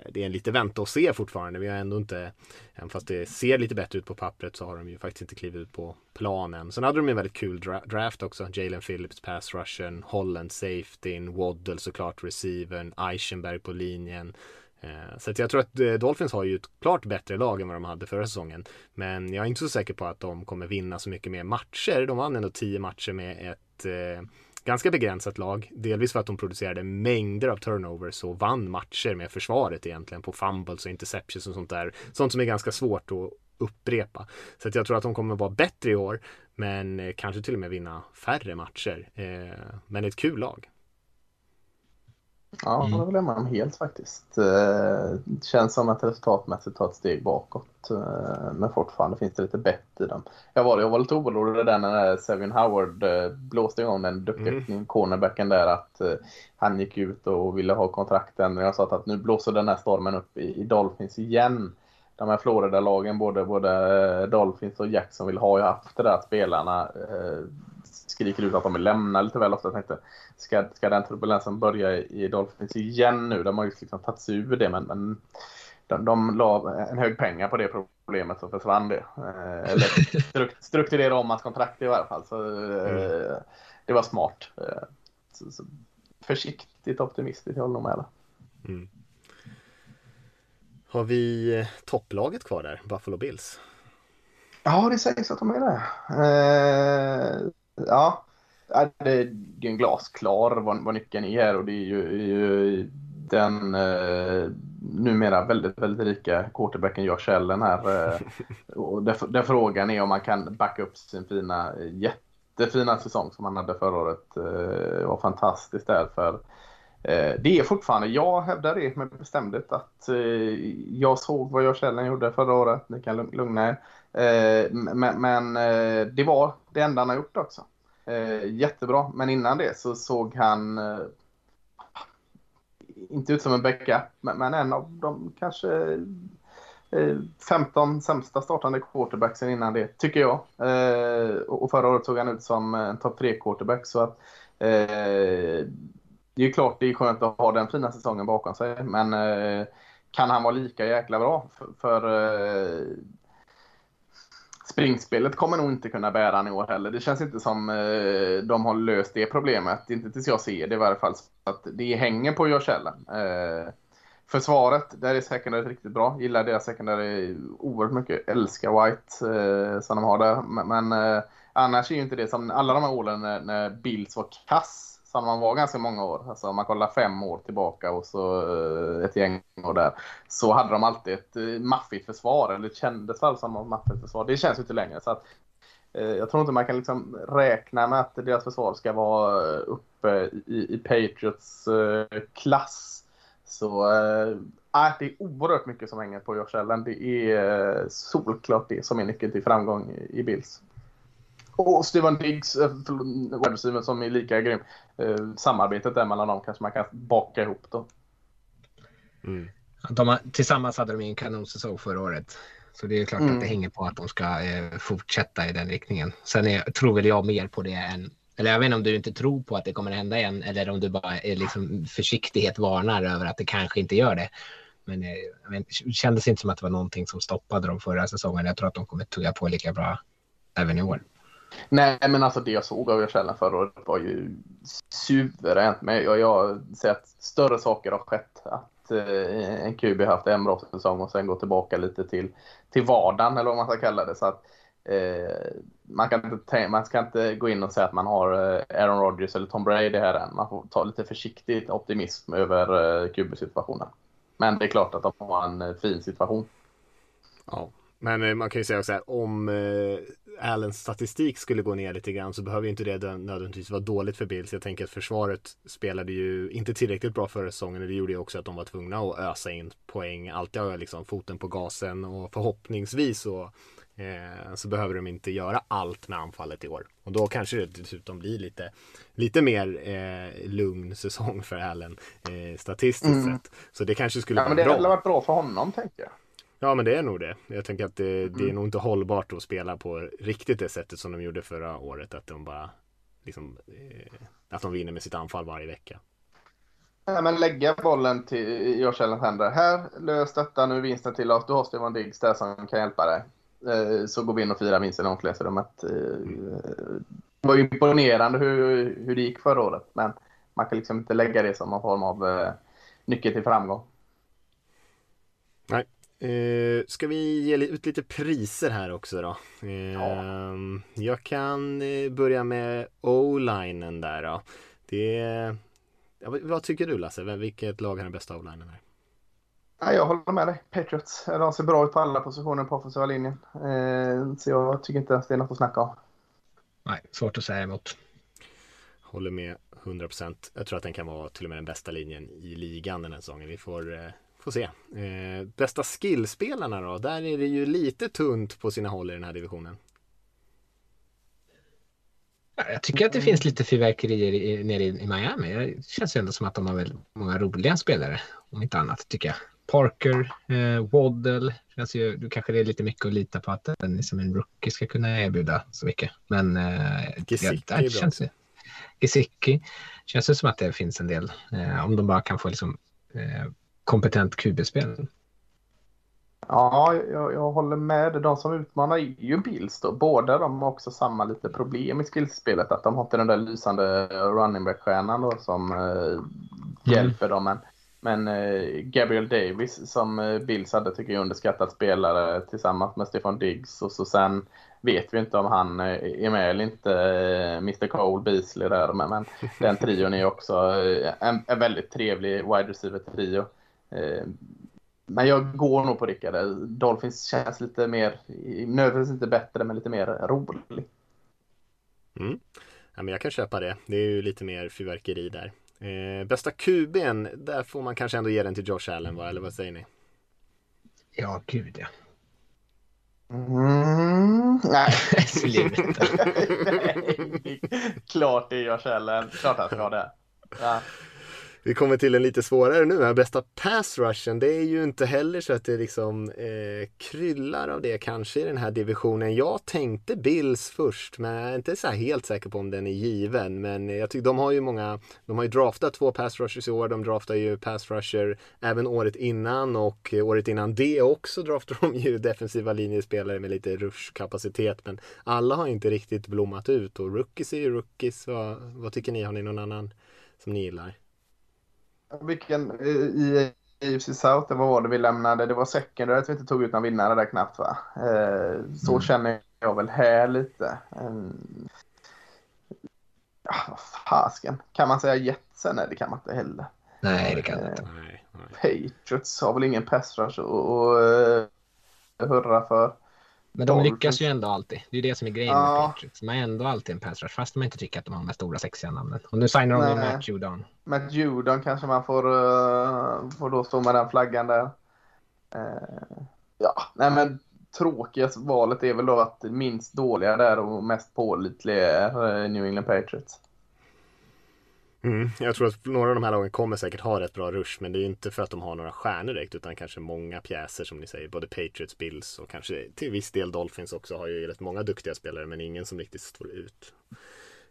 det är en lite vänta och se fortfarande. Vi har ändå inte, även fast det ser lite bättre ut på pappret så har de ju faktiskt inte klivit ut på planen. Sen hade de en väldigt kul dra draft också. Jalen Phillips, pass rushen, Holland safety, Waddle såklart receivern, Eichenberg på linjen. Eh, så jag tror att eh, Dolphins har ju ett klart bättre lag än vad de hade förra säsongen. Men jag är inte så säker på att de kommer vinna så mycket mer matcher. De vann ändå tio matcher med ett eh, ganska begränsat lag. Delvis för att de producerade mängder av turnovers och vann matcher med försvaret egentligen på fumbles och interceptions och sånt där. Sånt som är ganska svårt att upprepa. Så att jag tror att de kommer vara bättre i år. Men eh, kanske till och med vinna färre matcher. men ett kul lag. Ja, mm. det håller man helt faktiskt. Det eh, känns som att resultatmässigt tar ett steg bakåt. Eh, men fortfarande finns det lite bett i dem. Jag var, jag var lite orolig där när Sevion Howard eh, blåste igång den duktiga mm. cornerbacken där att han gick ut och ville ha kontrakten. Jag sa att nu blåser den här stormen upp i, i Dolphins igen. De här Florida-lagen, både, både Dolphins och Jackson vill ha ju haft det där att spelarna skriker ut att de vill lämna lite väl ofta. Jag tänkte, ska, ska den turbulensen börja i Dolphins igen nu? De har ju liksom tagit sig ur det, men, men de, de la en hög pengar på det problemet så försvann det. Eh, eller <laughs> struk, strukturerade om hans kontrakt i alla fall. Så, mm. Det var smart. Så, så, försiktigt optimistiskt, jag håller nog med. Mm. Har vi topplaget kvar där, Buffalo Bills? Ja, det sägs att de är det. Eh, ja, det, är en glasklar vad, vad nyckeln är här och det är ju, är ju den eh, numera väldigt, väldigt rika quarterbacken Josh Allen här. Eh, och där, där, frågan är om man kan backa upp sin fina, jättefina säsong som han hade förra året. Eh, var fantastiskt där för Eh, det är fortfarande, jag hävdar det med bestämdhet att eh, jag såg vad jag Allen gjorde förra året. Ni kan lugna er. Eh, men, men det var det enda han har gjort också. Jättebra, men innan det så såg han inte ut som en backup, men en av de kanske 15 sämsta startande quarterbacksen innan det, tycker jag. och förra året såg han ut som en topp 3 quarterback. Så att, det är klart det är skönt att ha den fina säsongen bakom sig, men eh, kan han vara lika jäkla bra? För, för springspelet kommer nog inte kunna bära han i år heller. Det känns inte som eh, de har löst det problemet. Inte tills jag ser det i varje fall. Så att det hänger på Görsällen. Eh, försvaret, där är secondary riktigt bra. Gillar deras secondary oerhört mycket. Älskar White eh, som de har där. Men, men eh, annars är ju inte det som alla de här åren när, när Bills var kass som man var ganska många år. Alltså om man kollar fem år tillbaka och så eh, ett gäng år där. Så hade de alltid ett eh, maffigt försvar, eller kändes väl som ett maffigt försvar. Det känns ju inte längre. Så att, eh, jag tror inte man kan liksom räkna med att deras försvar ska vara uppe i, i Patriots klass. Så äh, det är oerhört mycket som hänger på Josh Allen. Det är solklart det som är nyckeln till framgång i Bills. Och Steven Diggs, äh, som är lika grym. Eh, samarbetet där mellan dem kanske man kan baka ihop då. Mm. De tillsammans hade de en kanonsäsong förra året. Så det är klart mm. att det hänger på att de ska eh, fortsätta i den riktningen. Sen är, tror väl jag mer på det än eller jag vet inte om du inte tror på att det kommer hända igen eller om du bara är liksom försiktighet varnar över att det kanske inte gör det. Men eh, vet, det kändes inte som att det var någonting som stoppade dem förra säsongen. Jag tror att de kommer tugga på lika bra även i år. Nej, men alltså det jag såg av Jersellen förra året var ju suveränt. Men jag, jag ser att större saker har skett. Att eh, en QB haft en bra säsong och sen gå tillbaka lite till, till vardagen eller vad man ska kalla det. Så att, eh, man, kan inte, man ska inte gå in och säga att man har eh, Aaron Rodgers eller Tom Brady här än. Man får ta lite försiktigt optimism över eh, QB-situationen. Men det är klart att de har en eh, fin situation. Ja, men eh, man kan ju säga också här, om eh, Allens statistik skulle gå ner lite grann så behöver inte det nödvändigtvis vara dåligt för Bills. Jag tänker att försvaret spelade ju inte tillräckligt bra förra säsongen och det gjorde ju också att de var tvungna att ösa in poäng. Alltid ha liksom foten på gasen och förhoppningsvis så, eh, så behöver de inte göra allt med anfallet i år. Och då kanske det dessutom blir lite, lite mer eh, lugn säsong för Allen eh, statistiskt mm. sett. Så det kanske skulle ja, vara bra. Men det hade varit bra för honom tänker jag. Ja men det är nog det. Jag tänker att det, mm. det, är mm. nog inte hållbart att spela på riktigt det sättet som de gjorde förra året. Att de bara liksom, eh, att de vinner med sitt anfall varje vecka. Ja, men lägga bollen till Josh Allens händer. Här, lös detta nu vinsten till oss. Du har Stefan Diggs där som kan hjälpa dig. Eh, så går vi in och firar vinsten i omklädningsrummet. Eh, det var imponerande hur, hur det gick förra året. Men man kan liksom inte lägga det som någon form av nyckel till framgång. Uh, ska vi ge ut lite priser här också då? Uh, ja. Jag kan uh, börja med O-linen där då. Det, ja, vad tycker du Lasse? Vilket lag har den bästa O-linen här? Ja, jag håller med dig. Patriots. De ser bra ut på alla positioner på offensiva linjen. så jag tycker inte att det är något att snacka om. Nej, svårt att säga emot. Håller med 100%. Jag tror att den kan vara till och med den bästa linjen i ligan den här säsongen. Vi får Får se. Eh, bästa skillspelarna då? Där är det ju lite tunt på sina håll i den här divisionen. Jag tycker att det finns lite fyrverkerier nere i, Miami. Det känns ju ändå som att de har väldigt många roliga spelare. Om inte annat tycker jag. Parker, eh, Waddle. Känns ju, du kanske det är lite mycket att lita på att en, liksom en rookie ska kunna erbjuda så mycket. Men eh, Gesicki ja, där känns det. Gesicki. Känns det som att det finns en del. Eh, om de bara kan få liksom, eh, kompetent QB-spel. Ja, jag, jag, håller med. De som utmanar är ju Bills då. Båda de har också samma lite problem i skillspelet. Att de har inte den där lysande running back-stjärnan som eh, mm. hjälper dem. Men, men eh, Gabriel Davis som eh, Bills hade tycker jag underskattat spelare tillsammans med Stefan Diggs. Och så sen vet vi inte om han eh, är med eller inte, eh, Mr Cole Beasley där. Men, men den trion är också eh, en, en väldigt trevlig wide receiver-trio. Men jag går nog på Rickard. Dolphins känns lite mer, nödvändigtvis inte bättre, men lite mer rolig. Mm. Ja, men jag kan köpa det. Det är ju lite mer fyrverkeri där. Eh, bästa QB'n, där får man kanske ändå ge den till Josh Allen, va? eller vad säger ni? Ja, gud ja. Mm, nej. <laughs> Sluta. nej, <laughs> klart det är Josh Allen. Klart han ska ha det. Ja. Vi kommer till en lite svårare nu här. Bästa pass rushen. Det är ju inte heller så att det liksom eh, kryllar av det kanske i den här divisionen. Jag tänkte Bills först men jag är inte så helt säker på om den är given. Men jag tycker de har ju många, de har ju draftat två pass rushers i år. De draftar ju pass rusher även året innan och eh, året innan det också draftar de ju defensiva linjespelare med lite rushkapacitet. Men alla har inte riktigt blommat ut och rookies är ju rookies. Vad, vad tycker ni? Har ni någon annan som ni gillar? Vilken i AFC South, det var det vi lämnade. Det var secondary att vi inte tog ut någon vinnare där knappt va? Eh, så mm. känner jag väl här lite. Ja, vad fasken. Kan man säga Jetsen? Nej, det kan man inte heller. Nej, det kan man inte. Patriots har väl ingen pass rush att hurra för. Men de lyckas ju ändå alltid. Det är det som är grejen ja. med Patriots. De har ändå alltid en pass rush fast de inte tycker att de har de stora sexiga namnen. Och nu signar de med Matt Judon. Matt Judon kanske man får, uh, får då stå med den flaggan där. Uh, ja, nej men tråkigaste valet är väl då att minst dåliga där och mest pålitliga är uh, New England Patriots. Mm, jag tror att några av de här lagen kommer säkert ha rätt bra rush men det är inte för att de har några stjärnor direkt utan kanske många pjäser som ni säger. Både Patriots, Bills och kanske till viss del Dolphins också har ju rätt många duktiga spelare men ingen som riktigt står ut.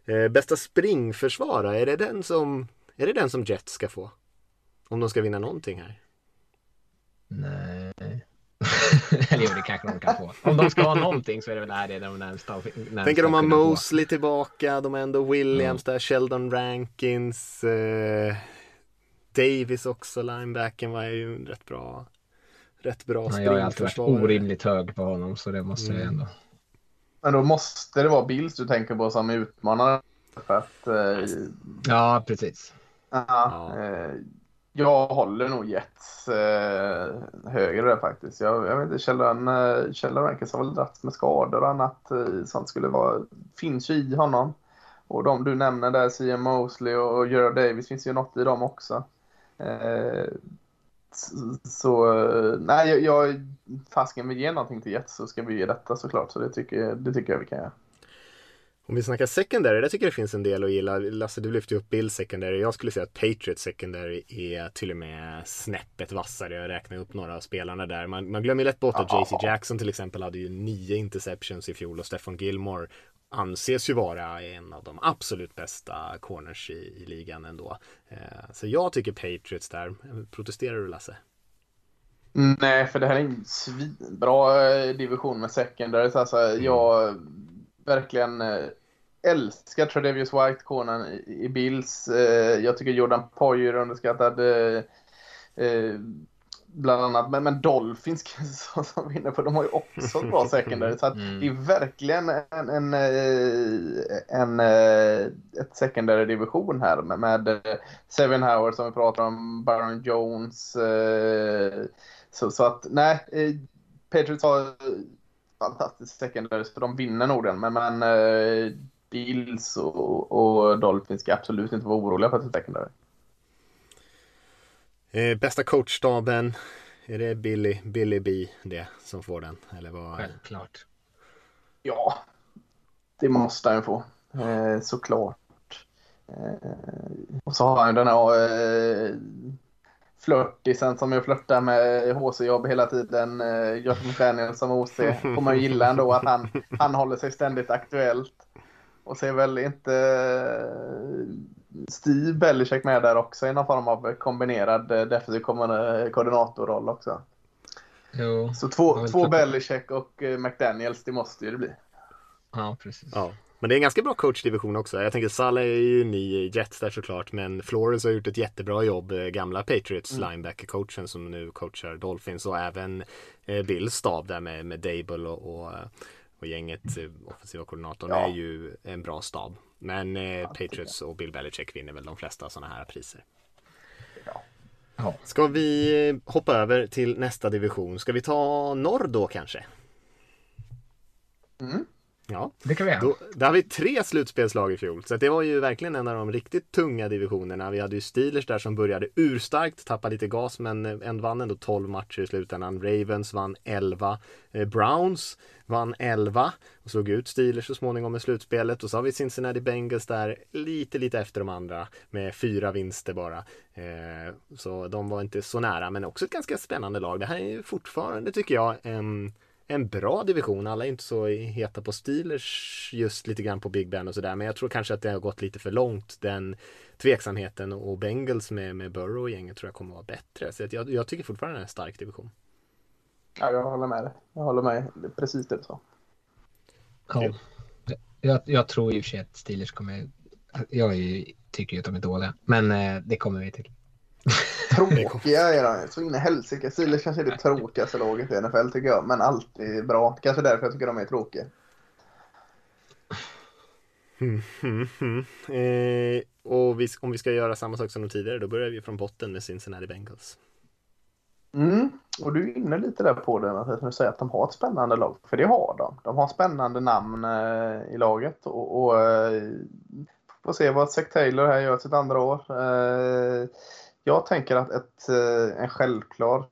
Eh, bästa springförsvara, är det den som är det den som Jets ska få? Om de ska vinna någonting här? Nej. <laughs> Eller jo, det kanske de kan få. Om de ska ha <laughs> någonting så är det väl här det de närmsta. närmsta Tänker de har Mosley få. tillbaka, de har ändå Williams mm. där, Sheldon Rankins, eh, Davis också, linebacken var ju rätt bra. Rätt bra springförsvarare. Jag har alltid varit orimligt hög på honom så det måste mm. jag ändå. Men då måste det vara Bills du tänker på som utmanare. För att, eh... Ja, precis. Ja, ja. Eh, jag håller nog Jets eh, högre där faktiskt. Jag, jag vet inte, Kjell eh, Rankins har väl dragits med skador och annat. Eh, Sånt skulle vara, finns ju i honom. Och de du nämner där, CM Mosley och Gerard Davis, finns ju något i dem också. Eh, så eh, nej, jag, jag fasken vill ge någonting till Jets så ska vi ge detta såklart. Så det tycker, det tycker jag vi kan göra. Om vi snackar secondary, där tycker jag det finns en del att gilla. Lasse, du lyfte upp Bill secondary. Jag skulle säga att Patriots secondary är till och med snäppet vassare. Jag räknar upp några av spelarna där. Man, man glömmer lätt bort att JC Jackson till exempel hade ju nio interceptions i fjol och Stefan Gilmore anses ju vara en av de absolut bästa corners i, i ligan ändå. Eh, så jag tycker Patriots där. Protesterar du Lasse? Nej, för det här är en svinbra eh, division med secondary. Alltså, jag verkligen eh, älskar Tredavious White, konen i, i Bills. Eh, jag tycker Jordan Poyer underskattad. Eh, eh, bland annat. Men, men Dolphins <laughs> som vinner för de har ju också <laughs> bra secondary. Så att mm. det är verkligen en, en, eh, en, eh, ett secondary division här med, med Seven Howard som vi pratar om, Baron Jones. Så, så att nej, Patriots har fantastisk secondary så de vinner nog den. Men, men Bills och, och Dolphins ska absolut inte vara oroliga för att det är secondary. Eh, bästa coachstaben, är det Billy, Billy B det som får den? Eller vad? Flashklart. Ja, det måste han få. Eh, såklart. Eh, och så har han den här eh, flörtisen som jag flörtar med HC-jobb hela tiden. Eh, Josh Daniel som OC. Får man ju gilla ändå att han, han håller sig ständigt aktuellt. Och ser väl inte eh, Steve Belichick med där också i någon form av kombinerad eh, defensiv koordinatorroll också. Jo. Så två, två. Belichick och eh, McDaniels, det måste ju det bli. Ja, precis. Ja. Men det är en ganska bra coachdivision också. Jag tänker Salah är ju ny i Jets där såklart. Men Flores har gjort ett jättebra jobb. eh, Gamla Patriots linebacker-coachen som nu coachar Dolphins. Och även eh, Bills stab där med, med Dable och, och, och gänget. eh, Offensiva koordinatorn Ja. är ju en bra stab. Men eh, Patriots och Bill Belichick vinner väl de flesta sådana här priser. Ja. Ska vi eh, hoppa över till nästa division? Ska vi ta norr då kanske? Mm. Ja, Det kan vi göra. då, där har vi tre slutspelslag i fjol. Så det var ju verkligen en av de riktigt tunga divisionerna. Vi hade ju Steelers där som började urstarkt, tappade lite gas men eh, en vann ändå 12 matcher i slutändan. Ravens vann 11. Eh, Browns vann 11 och slog ut Steelers så småningom i slutspelet. Och så har vi Cincinnati Bengals där lite, lite efter de andra med fyra vinster bara. Eh, så de var inte så nära men också ett ganska spännande lag. Det här är ju fortfarande tycker jag en en bra division. Alla är inte så heta på Steelers just lite grann på Big Ben och sådär. Men jag tror kanske att det har gått lite för långt den tveksamheten och Bengals med, med Burrow och gänget tror jag kommer att vara bättre. Så att jag, jag tycker fortfarande det är en stark division. Ja, jag håller med dig. Jag håller med. Det är precis det du sa. Ja. Jag, jag tror i och för sig att Steelers kommer... Jag ju, tycker ju att de är dåliga, men eh, det kommer vi till. Tråkiga är de. Så in i helsike. Steelers kanske är det tråkigaste laget i NFL tycker jag. Men alltid bra. Kanske därför jag tycker de är tråkiga. Mm, mm, mm. Eh, och vi, om vi ska göra samma sak som de tidigare, då börjar vi från botten med Cincinnati Bengals. Mm. Och du är inne lite där på det när du säger att de har ett spännande lag. För det har de. De har spännande namn eh, i laget. Och, och eh, får se vad Zach Taylor här gör sitt andra år. Eh, jag tänker att ett, eh, en självklar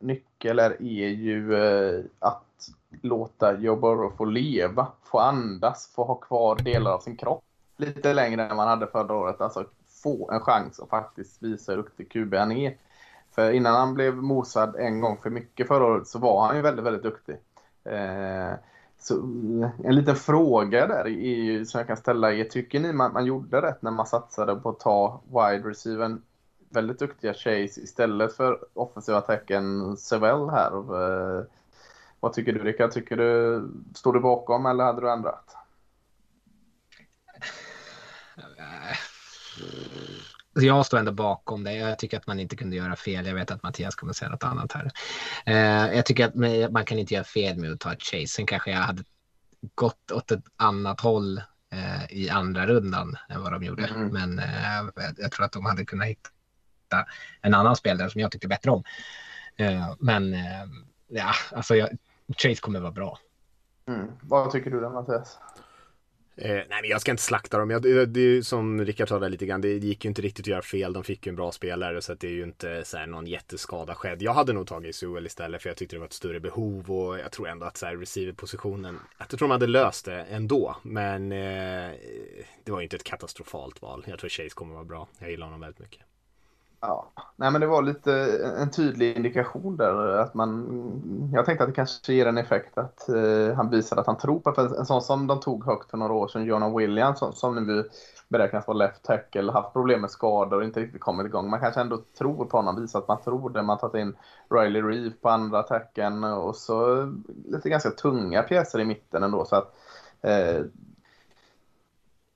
nyckel är, ju eh, att låta Joe Burrow få leva, få andas, få ha kvar delar av sin kropp lite längre än man hade förra året. Alltså få en chans att faktiskt visa hur duktig QB han är. För innan han blev mosad en gång för mycket förra året så var han ju väldigt, väldigt duktig. Eh, så eh, en liten fråga där är ju, som jag kan ställa er. Tycker ni man, man gjorde rätt när man satsade på att ta wide receiven väldigt duktiga Chase istället för offensiva attacken Sevell här? Eh, vad tycker du Rickard? Tycker du, står du bakom eller hade du ändrat? Jag står ändå bakom det. Jag tycker att man inte kunde göra fel. Jag vet att Mattias kommer säga något annat här. Eh, jag tycker att man kan inte göra fel med att ta ett chase. Sen kanske jag hade gått åt ett annat håll eh, i andra rundan än vad de gjorde. Mm. Men eh, jag tror att de hade kunnat hitta en annan spelare som jag tyckte bättre om. Eh, men eh, ja, alltså jag, Chase kommer vara bra. Mm. Vad tycker du då Mattias? Eh, nej men jag ska inte slakta dem. Jag, det, det är ju som Rickard sa där lite grann. Det gick ju inte riktigt att göra fel. De fick ju en bra spelare så att det är ju inte så här, någon jätteskada skedd. Jag hade nog tagit Sewell istället för jag tyckte det var ett större behov och jag tror ändå att så här, receiver-positionen. Att jag tror de hade löst det ändå. Men eh, det var ju inte ett katastrofalt val. Jag tror Chase kommer vara bra. Jag gillar honom väldigt mycket. Ja, nej men det var lite en tydlig indikation där att man, jag tänkte att det kanske ger en effekt att eh, han visar att han tror på för en sån som de tog högt för några år sedan, Jonah Williams som, som nu beräknas vara left tackle, haft problem med skador och inte riktigt kommit igång. Man kanske ändå tror på honom, visar att man tror det. Man har tagit in Riley Reeve på andra tacken och så lite ganska tunga pjäser i mitten ändå så att eh,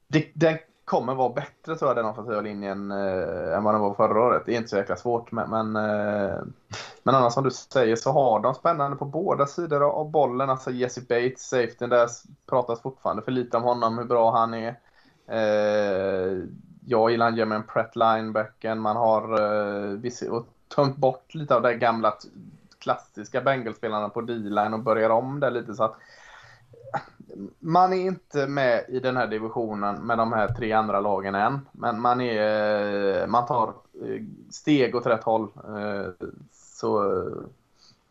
det, det kommer vara bättre tror jag den offensiva linjen eh, än vad den var förra året. Det är inte så jäkla svårt men, men, eh, men annars som du säger så har de spännande på båda sidor av bollen. Alltså Jesse Bates, safety, där pratas fortfarande för lite om honom, hur bra han är. Eh, jag gillar Jermaine Pratt linebacken. Man har eh, och tömt bort lite av det gamla klassiska bengalspelarna på D-line och börjar om där lite så att man är inte med i den här divisionen med de här tre andra lagen än. Men man, är, eh, man tar eh, steg åt rätt håll. Eh, så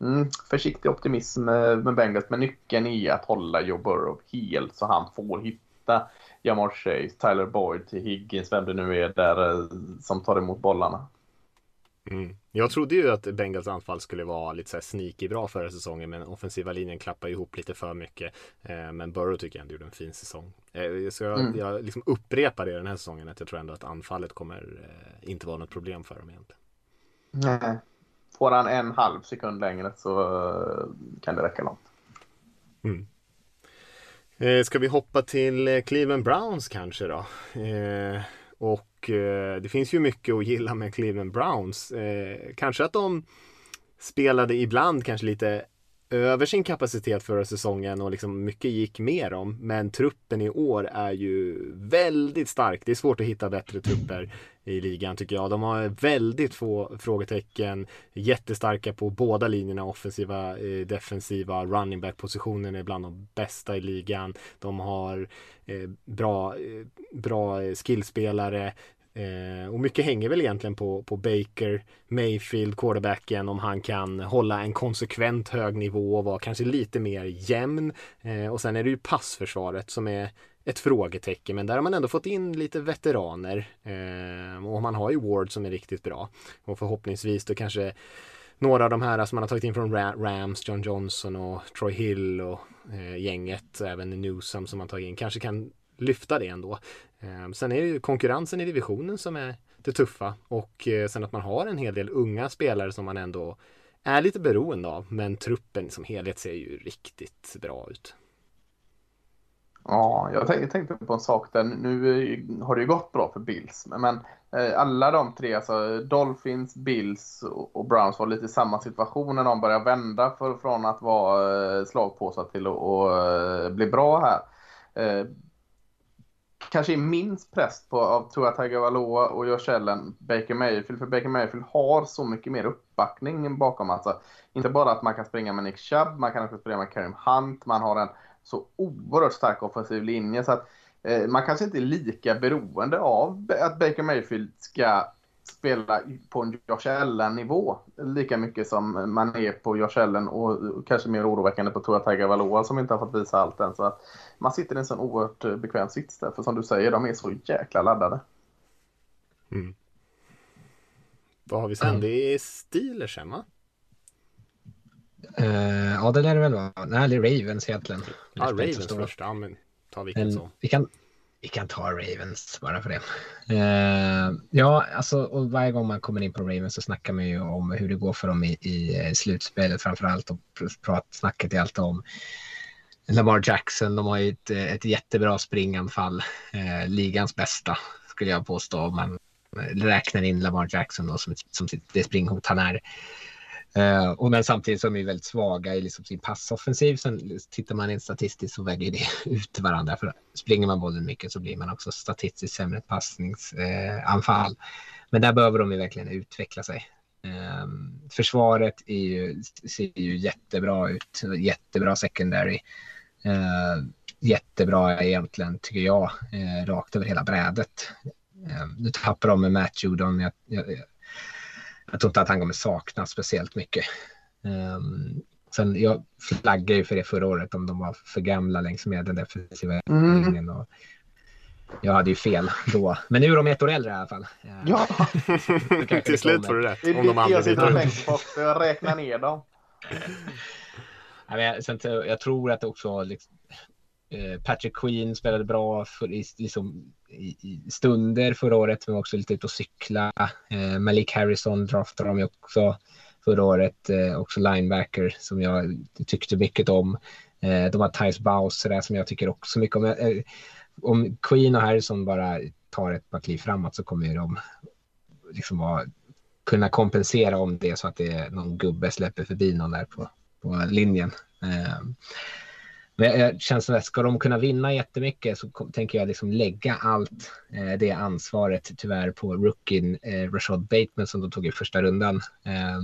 mm, försiktig optimism med, Bengals. Men nyckeln är att hålla Joe Burrow hel så han får hitta Jamar Chase, Tyler Boyd Higgins, vem det nu är där som tar emot bollarna. Mm. Jag trodde ju att Bengals anfall skulle vara lite så sneaky bra förra säsongen men offensiva linjen klappar ihop lite för mycket. Eh, men Burrow tycker jag ändå gjorde en fin säsong. Eh, så jag, Mm. jag liksom upprepar det den här säsongen att jag tror ändå att anfallet kommer eh, inte vara något problem för dem egentligen. Nej. får han en halv sekund längre så kan det räcka långt. Mm. Ska vi hoppa till Cleveland Browns kanske då? Eh, och eh, det finns ju mycket att gilla med Cleveland Browns. Eh, kanske att de spelade ibland kanske lite över sin kapacitet förra säsongen och liksom mycket gick med dem. Men truppen i år är ju väldigt stark. Det är svårt att hitta bättre trupper i ligan tycker jag. De har väldigt få frågetecken. Jättestarka på båda linjerna, offensiva, eh, defensiva. Running back positionen är bland de bästa i ligan. De har eh, bra, eh, bra skillspelare. Eh, och mycket hänger väl egentligen på, på Baker, Mayfield, quarterbacken om han kan hålla en konsekvent hög nivå och vara kanske lite mer jämn. Eh, och sen är det ju passförsvaret som är ett frågetecken men där har man ändå fått in lite veteraner. Eh, och man har ju Ward som är riktigt bra. Och förhoppningsvis då kanske några av de här som man har tagit in från Rams, John Johnson och Troy Hill och eh, gänget, även Newsom som man tagit in, kanske kan lyfta det ändå. Ehm, sen är det ju konkurrensen i divisionen som är det tuffa och eh, sen att man har en hel del unga spelare som man ändå är lite beroende av. Men truppen som helhet ser ju riktigt bra ut. Ja, jag tänkte på en sak där. Nu eh, har det ju gått bra för Bills, men eh, alla de tre, alltså Dolphins, Bills och Browns var lite i samma situation när de började vända för, från att vara slagpåsar till att bli bra här kanske är minst press på av Tua Tagovailoa och Josh Allen, Baker Mayfield. För Baker Mayfield har så mycket mer uppbackning bakom. Alltså, inte bara att man kan springa med Nick Chubb, man kan också springa med Karim Hunt. Man har en så oerhört stark offensiv linje. så att eh, Man kanske inte är lika beroende av att Baker Mayfield ska spela på en Josh Allen-nivå lika mycket som man är på Josh Allen och kanske mer oroväckande på Tua Tagovailoa som inte har fått visa allt än. Så att man sitter i en sån oerhört eh, bekväm sits där. För som du säger, de är så jäkla laddade. Mm. Vad har vi sen? Mm. Det är Steelers hemma. Uh, ja, det lär det väl vara. Nej, det är Ravens egentligen. Ja, Ravens först. Ja, men ta vilken så. Vi kan, vi kan ta Ravens bara för det. Uh, ja, alltså och varje gång man kommer in på Ravens så snackar man ju om hur det går för dem i, i eh, slutspelet framför allt och prat, snacket är alltid om Lamar Jackson. De har ju ett, eh, ett jättebra springanfall, uh, ligans bästa skulle jag påstå om man räknar in Lamar Jackson då, som, som det springhot han är. Eh, och men samtidigt så är de väldigt svaga i liksom sin passoffensiv. Sen tittar man in statistiskt så väger det <laughs> ut varandra. För springer man bollen mycket så blir man också statistiskt sämre passningsanfall. Eh, men där behöver de ju verkligen utveckla sig. Eh, försvaret är ju, ser ju jättebra ut. Jättebra secondary. Ehm, jättebra egentligen, tycker jag, eh, rakt över hela brädet. Ehm, nu tappar de med Matt Judon. Jag, jag, jag tror inte att han kommer sakna speciellt mycket. Um, sen jag flaggade ju för det förra året om de var för gamla längs med den defensiva mm. linjen. Och jag hade ju fel då. Men nu är de ett år äldre i alla fall. Ja, <laughs> till slut får du rätt. Om de aldrig byter ut. Jag räknar ner dem. Ja, sen, jag tror att också liksom, Eh, Patrick Queen spelade bra för, i, liksom, i, i stunder förra året, men också lite ute och cykla. Eh, Malik Harrison draftade de ju också förra året, eh, också linebacker som jag tyckte mycket om. Eh, de har Tyus Bowser som jag tycker också mycket om. Eh, om Queen och Harrison bara tar ett par kliv framåt så kommer de liksom vara, kunna kompensera om det är så att det är någon gubbe släpper förbi någon där på, på linjen. Eh, men jag känns att ska de kunna vinna jättemycket så tänker jag liksom lägga allt eh, det ansvaret tyvärr på rookien eh, Rashad Bateman som de tog i första rundan. Eh,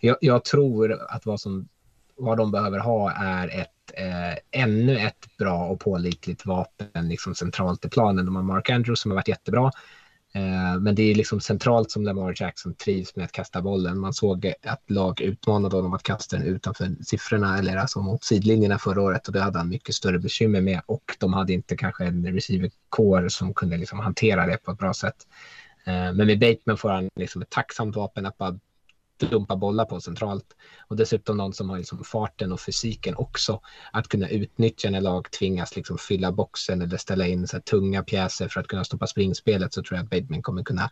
jag, jag, tror att vad, som, vad de behöver ha är ett, eh, ännu ett bra och pålitligt vapen liksom centralt i planen. De har Mark Andrews som har varit jättebra. Eh, men det är liksom centralt som Lamar Jackson trivs med att kasta bollen. Man såg att lag utmanade honom att kasta den utanför siffrorna eller alltså mot sidlinjerna förra året och det hade han mycket större bekymmer med och de hade inte kanske en receiver som kunde liksom hantera det på ett bra sätt. Eh, men med Bateman får han liksom ett tacksamt vapen att bara dumpa bollar på centralt. Och dessutom någon som har liksom farten och fysiken också. Att kunna utnyttja när lag tvingas liksom fylla boxen eller ställa in så tunga pjäser för att kunna stoppa springspelet så tror jag att Bateman kommer kunna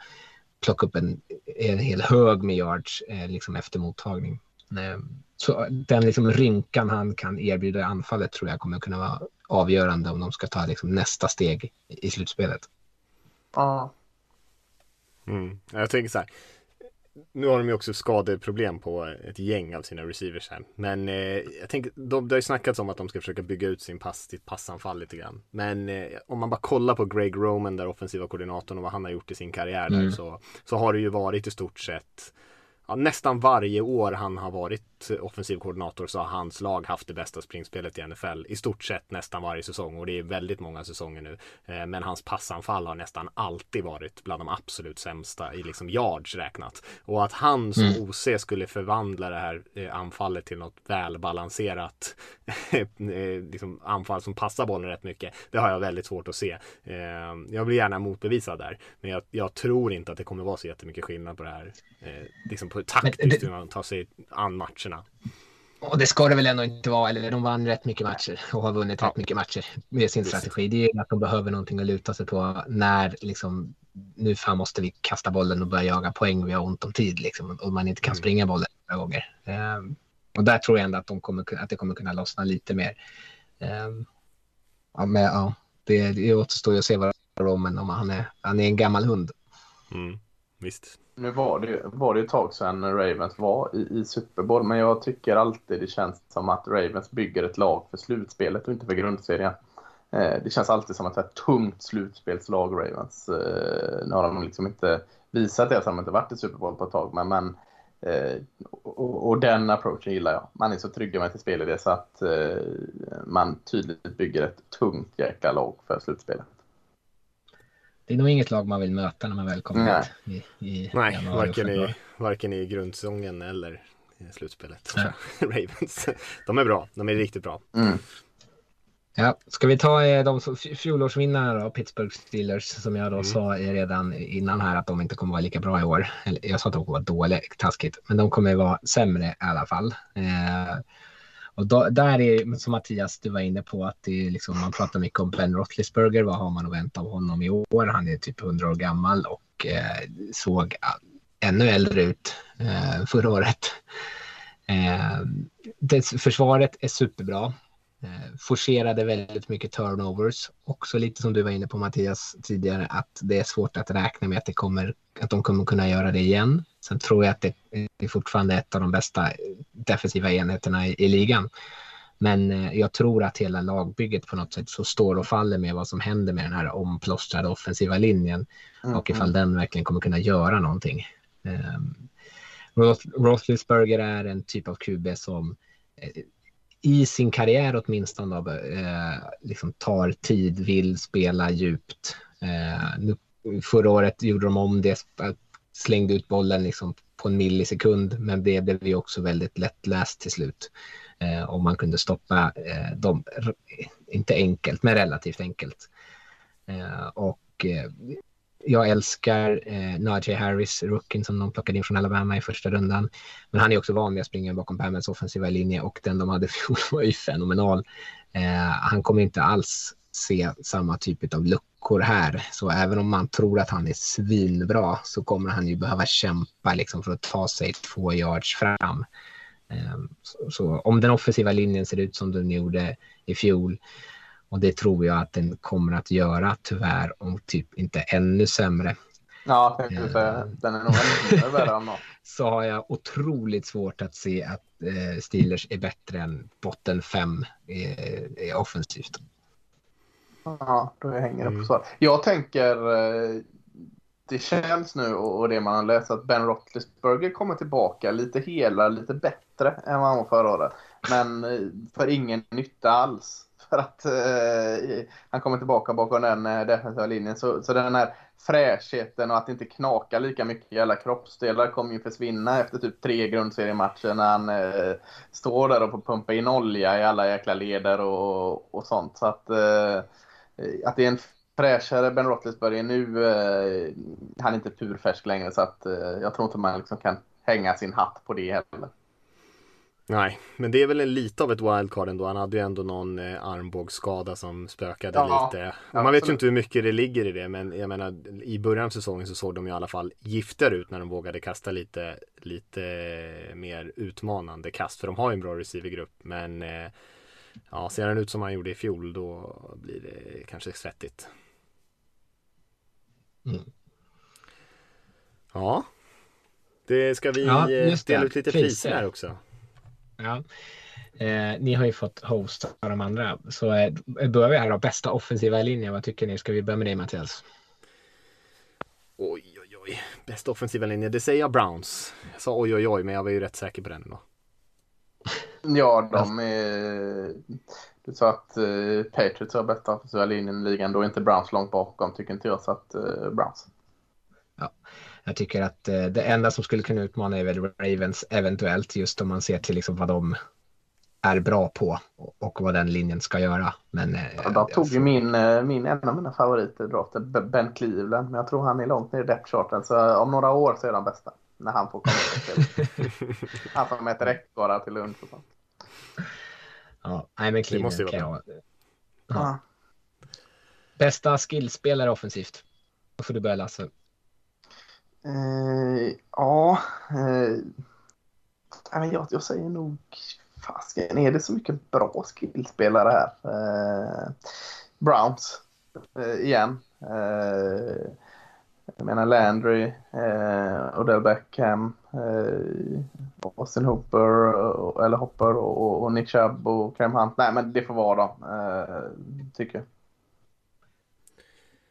plocka upp en, en hel hög med yards eh, liksom efter mottagning. Eh, så den liksom rynkan han kan erbjuda i anfallet tror jag kommer kunna vara avgörande om de ska ta liksom nästa steg i slutspelet. Ja. Mm. Jag tänker så här. Nu har de ju också skadeproblem på ett gäng av sina receivers här. Men eh, jag tänker, de, det har ju snackats om att de ska försöka bygga ut sin pass, sitt passanfall lite grann. Men eh, om man bara kollar på Greg Roman, där offensiva koordinatorn och vad han har gjort i sin karriär mm. där, så, så har det ju varit i stort sett ja, nästan varje år han har varit offensiv koordinator så har hans lag haft det bästa springspelet i NFL. I stort sett nästan varje säsong och det är väldigt många säsonger nu. Eh, men hans passanfall har nästan alltid varit bland de absolut sämsta i liksom yards räknat. Och att han som mm. OC skulle förvandla det här eh, anfallet till något välbalanserat <laughs> eh, liksom anfall som passar bollen rätt mycket. Det har jag väldigt svårt att se. Jag blir gärna motbevisad där. Men jag, jag tror inte att det kommer vara så jättemycket skillnad på det här. Liksom på taktiskt hur man tar sig an matcherna. Och det ska det väl ändå inte vara, eller de vann rätt mycket matcher och har vunnit ja. rätt mycket matcher med sin strategi. Det är att de behöver någonting att luta sig på när liksom nu fan måste vi kasta bollen och börja jaga poäng. Vi har ont om tid liksom och man inte kan mm. springa bollen några gånger. Um, och där tror jag ändå att, de kommer, att det kommer kunna lossna lite mer. Um, ja, men, ja, det, det återstår ju att se vad Roman om han är. Han är en gammal hund. Mm, visst. Nu var det, var det ett tag sedan Ravens var i, i Super Bowl, men jag tycker alltid det känns som att Ravens bygger ett lag för slutspelet och inte för grundserien. Eh, det känns alltid som ett, ett tungt slutspelslag, Ravens. Eh, nu har de liksom inte visat det, så de inte varit i Super Bowl på ett tag, men, men eh, och, och, den approachen gillar jag. Man är så trygg med sitt spel i det så att eh, man tydligt bygger ett tungt jäkla lag för slutspelet det är nog inget lag man vill möta när man väl kommer Nej. hit. I, i Nej, varken i, varken i grundsäsongen eller i slutspelet. <laughs> Ravens. De är bra, de är riktigt bra. Mm. Ja, ska vi ta eh, de fjolårsvinnarna då, Pittsburgh Steelers, som jag då mm. sa redan innan här att de inte kommer vara lika bra i år. Jag sa att de kommer vara dåliga, taskigt, men de kommer vara sämre i alla fall. Eh, och då, där är som Mattias, du var inne på att det är liksom, man pratar mycket om Ben Roethlisberger. Vad har man att vänta av honom i år? Han är typ 100 år gammal och eh, såg ännu äldre ut eh, förra året. Eh, det, försvaret är superbra. Eh, forcerade väldigt mycket turnovers. Också lite som du var inne på Mattias tidigare att det är svårt att räkna med att, det kommer, att de kommer kunna göra det igen. Sen tror jag att det är fortfarande ett av de bästa defensiva enheterna i, i ligan. Men eh, jag tror att hela lagbygget på något sätt så står och faller med vad som händer med den här omplåstrade offensiva linjen mm. och ifall den verkligen kommer kunna göra någonting. Um, Roethlisberger är en typ av QB som eh, i sin karriär åtminstone eh, liksom tar tid, vill spela djupt. Eh, nu, förra året gjorde de om det, slängde ut bollen liksom på en millisekund, men det blev ju också väldigt lättläst till slut. Eh, och man kunde stoppa eh, dem, inte enkelt, men relativt enkelt. Eh, och eh, jag älskar eh, Najee Harris, rookien som de plockade in från Alabama i första rundan. Men han är också van vid att springa bakom Bamens offensiva linje och den de hade <laughs> fjol var ju fenomenal. Eh, han kommer inte alls se samma typ av luckor här. Så även om man tror att han är svinbra så kommer han ju behöva kämpa liksom, för att ta sig två yards fram. Eh, så, så, om den offensiva linjen ser ut som den gjorde i fjol och det tror jag att den kommer att göra tyvärr om typ inte ännu sämre. Ja, jag säga. Den är nog ännu värre än <laughs> Så har jag otroligt svårt att se att eh, Steelers är bättre än botten fem eh, offensivt. Ja, då hänger det på svar. Jag tänker, eh, det känns nu och det man har läst att Ben Roethlisberger kommer tillbaka lite hela, lite bättre än vad han var förra året. Men eh, för ingen nytta alls för att eh, han kommer tillbaka bakom den eh, defensiva linjen. Så, så den här fräschheten och att inte knakar lika mycket i alla kroppsdelar kommer ju försvinna efter typ tre grundseriematcher när han eh, står där och får pumpa in olja i alla jäkla leder och, och sånt. Så att, eh, att det är en fräschare Ben Roethlisberger nu, eh, han är inte purfärsk längre så att eh, jag tror inte man liksom kan hänga sin hatt på det heller. Nej, men det är väl lite av ett wildcard ändå. Han hade ju ändå någon eh, armbågsskada som spökade Ja, lite. ja, Man vet ju inte hur mycket det ligger i det, men jag menar i början av säsongen så såg de i alla fall giftigare ut när de vågade kasta lite, lite mer utmanande kast. För de har ju en bra receivergrupp, men eh, ja, ser han ut som han gjorde i fjol då blir det kanske svettigt. Mm. Ja, det ska vi Ja, eh, dela ut lite Priser. här också. Ja. Eh, ni har ju fått hosta de andra. Så eh, börjar vi här då. Bästa offensiva linje. Vad tycker ni? Ska vi börja med dig Mattias? Oj, oj, oj. Bästa offensiva linje, det säger jag Browns. Jag sa oj, oj, oj, men jag var ju rätt säker på den då. <laughs> Ja, de är... Du sa att uh, Patriots har bästa offensiva linjen i ligan. Då är inte Browns långt bakom, tycker inte jag. Så att uh, Browns. Jag tycker att eh, det enda som skulle kunna utmana är väl Ravens eventuellt just om man ser till liksom vad de är bra på och, och vad den linjen ska göra. Men eh, Ja, de tog alltså, ju min, eh, min, en av mina favoriter draften, Ben Cleveland. Men jag tror han är långt ner i depth. Så eh, om några år så är de bästa. När han får komma till. <laughs> Han som äter räckgårdar till lunch och sånt. Ja, nej men Cleveland måste ju kan vara jag... Ja. Bästa skillspelare offensivt. Då får du börja Lasse. Eh, ja, eh, jag, jag säger nog fasken, är det så mycket bra skillspelare här? Eh, Browns eh, igen. Eh, jag menar Landry, eh, Odell Beckham, eh, Austin Hooper, och, eller Hopper och, och Nick Chubb och Cam Hunt. Nej, men det får vara dem, eh, tycker jag.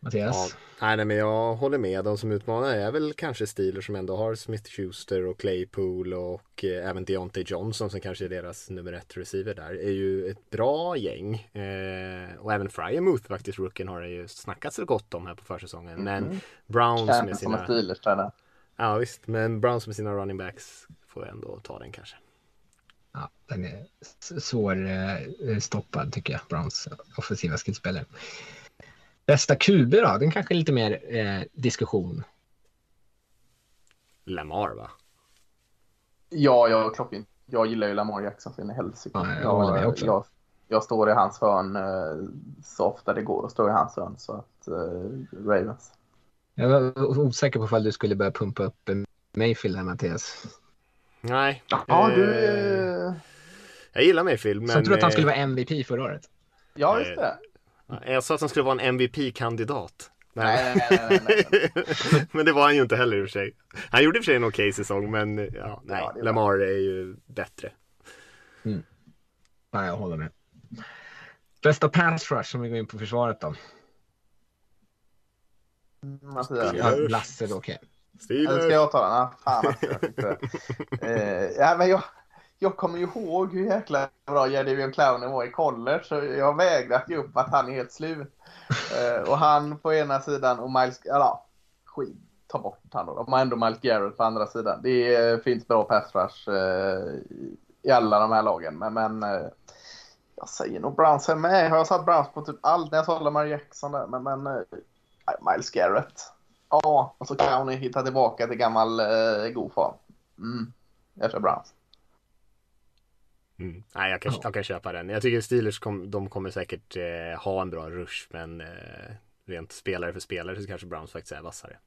Ja, Mattias? nej, nej, men jag håller med. De som utmanar är väl kanske Steelers som ändå har Smith Schuster och Claypool och eh, även Deontay Johnson som kanske är deras nummer ett receiver där. är ju ett bra gäng. Eh, och även Fryermuth faktiskt, rookien, har det ju snackats så gott om här på försäsongen. Men Browns med Känns som en sina... Steelers-tränare. Ja visst, men Browns med sina running backs får jag ändå ta den kanske. Ja, den är s- svår eh, stoppad tycker jag, Browns offensiva skillspelare. Bästa QB då? Den kanske är lite mer eh, diskussion. Lamar va? Ja, jag, klockren. jag gillar ju Lamar Jackson så in i helsike. Ja, jag också. Jag, jag står i hans hörn eh, så ofta det går att stå i hans hörn. Så att eh, Ravens. Jag var osäker på ifall du skulle börja pumpa upp eh, Mayfield här Mattias. Nej. Ja, du... eh, Eh, Jag gillar Mayfield men... Som tror att han eh, skulle vara MVP förra året. ja, just det. Jag sa att han skulle vara en MVP-kandidat. Nej, nej, nej, nej, nej. <laughs> men det var han ju inte heller i och för sig. Han gjorde i och för sig en okej säsong men ja, nej, Ja, var- Lamar är ju bättre. Ja, jag håller med. Bästa pass rush om vi går in på försvaret då. Ja, Lasse då, okej. Eller ska jag ta den? Ah, fan jag. <laughs> Eh, ja, men jag, jag kommer ju ihåg hur jäkla bra Jadavion Clownen var i college. Så jag vägrar att ge upp att han är helt slut. <laughs> Eh, och han på ena sidan och Miles... Ja, skit. Ta bort han då. De har ändå Miles Garrett på andra sidan. Det är, finns bra pass rush eh, i alla de här lagen. Men, men eh, jag säger nog Browns här med. Har jag satt Browns på typ allt när jag sa Lamar Jackson där. Men, men Miles Garrett. Ja, och så kan hon hitta tillbaka till gammal eh, god form. Mm. Jag kör Browns. Mm. Nej, jag kan, jag kan köpa den. Jag tycker Steelers kom, de kommer säkert eh, ha en bra rush men eh, rent spelare för spelare så kanske Browns faktiskt är vassare.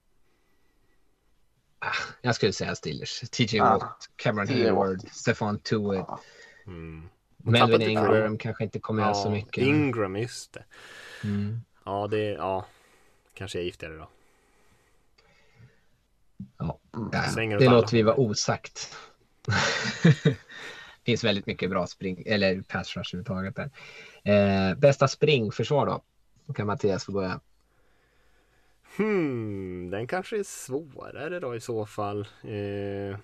Jag skulle säga Steelers. TJ Ah. Watt, Cameron Hayward. Stefan Tuitt. Mm. Melvin Ingram kanske inte kommer göra så mycket. Ingram, just det. Mm. Ja, det ja, kanske är giftigare då. Ja, åt det alla låter vi vara osagt. <laughs> finns väldigt mycket bra spring eller pass rush överhuvudtaget där. Eh, bästa springförsvar då? Då kan Mattias få börja. Hmm, den kanske är svårare då i så fall. Eh,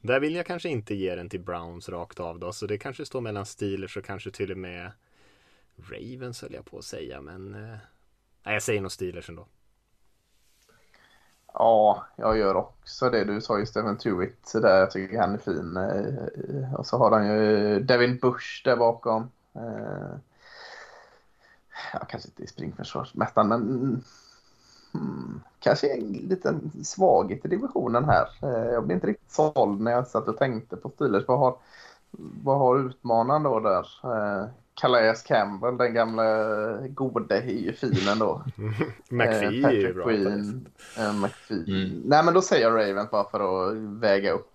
där vill jag kanske inte ge den till Browns rakt av då, så det kanske står mellan Steelers och kanske till och med Ravens höll jag på att säga, men eh, jag säger nog Steelers ändå. Ja, jag gör också det. Du sa ju Stephen Tuitt där. Jag tycker han är fin. Eh, och så har han ju eh, Devin Bush där bakom. Eh, ja, kanske inte i springförsvarsmästaren, men hmm, kanske en liten svaghet i divisionen här. Jag blev inte riktigt såld när jag satt och tänkte på Steelers. Vad har vad har utmanaren då där? Eh, Calais Campbell, den gamla gode är ju fin ändå. <laughs> McPhee är ju bra. Queen, eh, McPhee. Mm. Nej men då säger jag Ravens bara för att väga upp.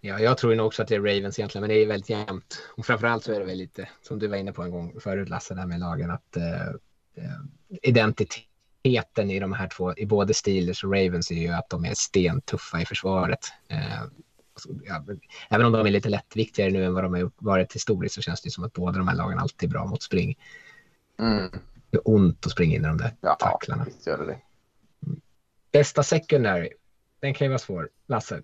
Ja, jag tror nog också att det är Ravens egentligen, men det är väldigt jämnt. Och framförallt så är det väl lite, som du var inne på en gång förut Lasse, där med lagen, att eh, identiteten i de här två, i både Steelers och Ravens är ju att de är stentuffa i försvaret. Eh, ja, även om de är lite lättviktigare nu än vad de har varit historiskt så känns det som att båda de här lagen alltid är bra mot spring. Mm. Det är ont att springa in i de där ja, tacklarna. Gör det det. Mm. Bästa secondary, den kan ju vara svår. Lasse?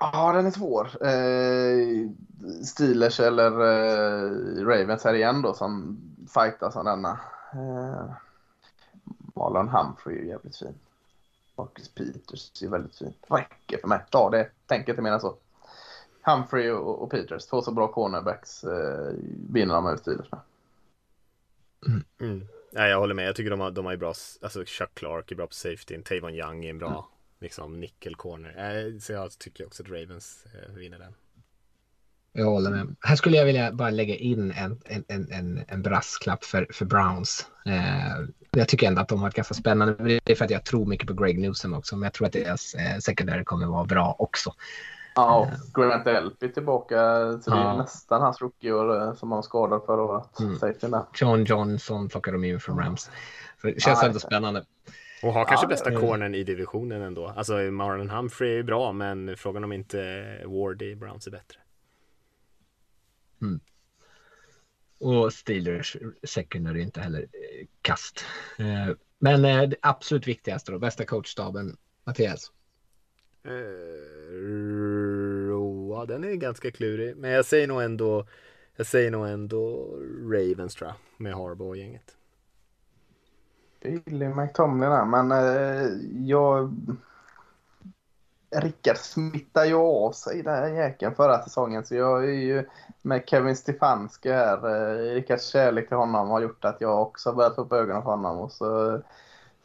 Ja, den är svår. Eh, Steelers eller eh, Ravens här igen då som fightas om denna. Eh, Marlon Humphrey är ju jävligt fin. Marcus Peters är väldigt fint. Räcker för mig. Ta det. Tänk inte mer än så. Humphrey och, och Peters, två så bra cornerbacks, eh, vinner de över Steelers med. Mm. Mm. Ja, jag håller med. Jag tycker de har, de har bra, alltså Chuck Clark är bra på safety, Tavon Young är en bra mm. liksom nickel corner. Eh, så jag tycker också att Ravens eh, vinner den. Jag håller med. Här skulle jag vilja bara lägga in en, en, en, en brasklapp för, för Browns. Eh, jag tycker ändå att de har ett ganska spännande, det är för att jag tror mycket på Greg Newsom också, men jag tror att deras eh, secondary kommer vara bra också. Ja, och Grant Elpy tillbaka, så det är ja. nästan hans rookieår eh, som han skadad förra året. Mm. John Johnson plockar de in från Rams. Så det känns ja, ändå spännande. Och har kanske ja, bästa det... cornern i divisionen ändå. Alltså Marlon Humphrey är bra, men frågan om inte Ward i Browns är bättre. Mm. Och Steelers secondary inte heller eh, kast. Eh, men eh, det absolut viktigaste då, bästa coachstaben, Mattias? Ja, den är ganska klurig. Men jag säger nog ändå, jag säger nog ändå Ravens tror jag, med Harbaugh och gänget. Billy McTomlin där, men jag Rickard smittar ju av sig den här jäkeln förra säsongen. Så jag är ju med Kevin Stefanski här. Eh, Rickards kärlek till honom har gjort att jag också börjat få upp ögonen för honom. Och så,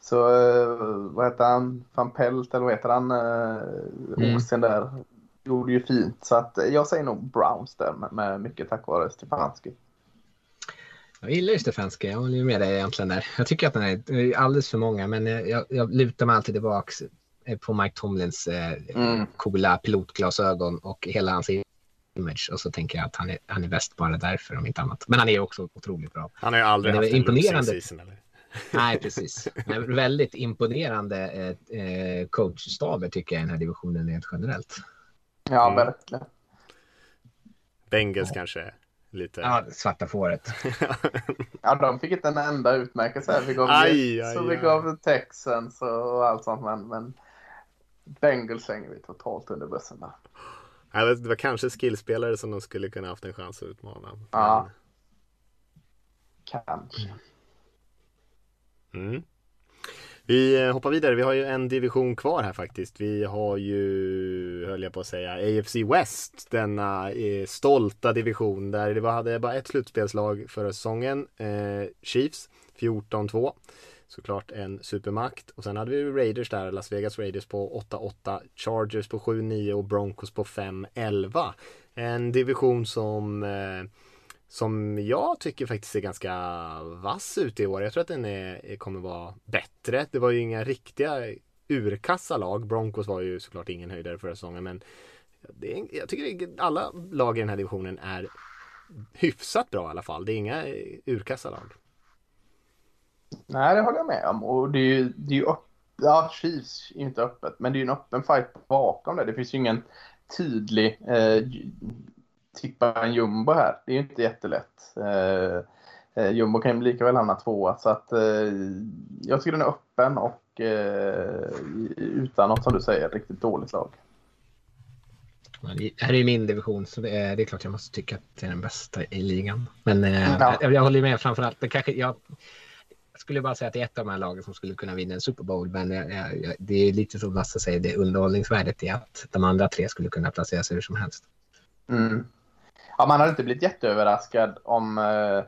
så eh, vad heter han? Van Pelt eller vad heter han? Eh, mm. Osen där. Gjorde ju fint. Så att jag säger nog Browns där med, med mycket tack vare Stefanski. Jag gillar ju Stefanski, jag håller med dig egentligen där. Jag tycker att den är alldeles för många, men jag, jag lutar mig alltid tillbaks Eh, på Mike Tomlins eh, mm. coola pilotglasögon och hela hans image och så tänker jag att han är, han är bäst bara därför om inte annat. Men han är också otroligt bra. Han har ju aldrig haft imponerande. en season, eller? <laughs> Nej, precis. Men väldigt imponerande eh, eh coachstaber tycker jag i den här divisionen rent generellt. Ja, mm. verkligen. Bengals ja. kanske lite. Ja, svarta fåret. <laughs> ja, de fick inte en enda utmärkelse. Vi gav, aj, aj, så vi gav Texans och allt sånt. Men, men Bengals hänger vi totalt under bussen där. Ja, det var kanske skillspelare som de skulle kunna haft en chans att utmana. Ja. Kanske. Mm. Vi eh, hoppar vidare. Vi har ju en division kvar här faktiskt. Vi har ju, höll jag på att säga, AFC West. Denna eh, stolta division där det var, hade bara ett slutspelslag förra säsongen. Eh, Chiefs 14-2 såklart en supermakt. Och sen hade vi Raiders där, Las Vegas Raiders på 8-8, Chargers på 7-9 och Broncos på 5-11. En division som eh, som jag tycker faktiskt är ganska vass ut i år. Jag tror att den är, kommer vara bättre. Det var ju inga riktiga urkassa lag. Broncos var ju såklart ingen höjdare förra säsongen men är, jag tycker att alla lag i den här divisionen är hyfsat bra i alla fall. Det är inga eh, urkassa lag. Nej, det håller jag med om. Och det är ju, det är ju upp, ja, Chiefs är inte öppet, men det är ju en öppen fight bakom det. Det finns ju ingen tydlig eh, tippa en jumbo här. Det är ju inte jättelätt. Eh, eh, jumbo kan ju lika väl hamna tvåa. Så att eh, jag tycker den är öppen och eh, utan något som du säger, riktigt dåligt lag. Det här är min division så det är, det är klart jag måste tycka att det är den bästa i ligan. Men eh, ja. jag, jag håller med framförallt. Det kanske, jag, skulle bara säga att det är ett av de här lagen som skulle kunna vinna en Super Bowl. Men jag, jag, det är lite som Lasse säger, det underhållningsvärdet i att de andra tre skulle kunna placera sig hur som helst. Mm. Ja, man hade inte blivit jätteöverraskad om eh,